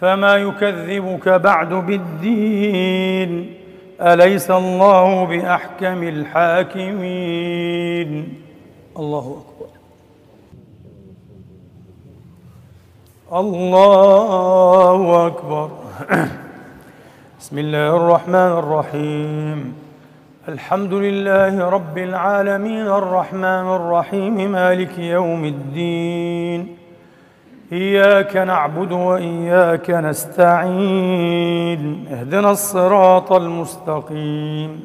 فما يكذبك بعد بالدين؟ أليس الله بأحكم الحاكمين؟ الله أكبر. الله أكبر. بسم الله الرحمن الرحيم. الحمد لله رب العالمين الرحمن الرحيم مالك يوم الدين إياك نعبد وإياك نستعين اهدنا الصراط المستقيم.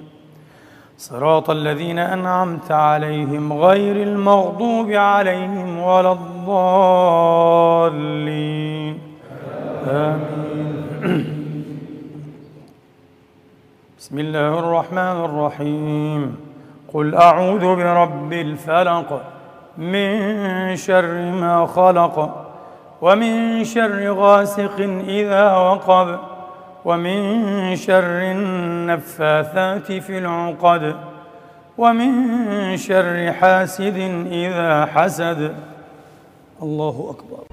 صراط الذين أنعمت عليهم غير المغضوب عليهم ولا الضالين. آمين. بسم الله الرحمن الرحيم. قل أعوذ برب الفلق من شر ما خلق ومن شر غاسق إذا وقب ومن شر النفاثات في العقد ومن شر حاسد إذا حسد. الله أكبر.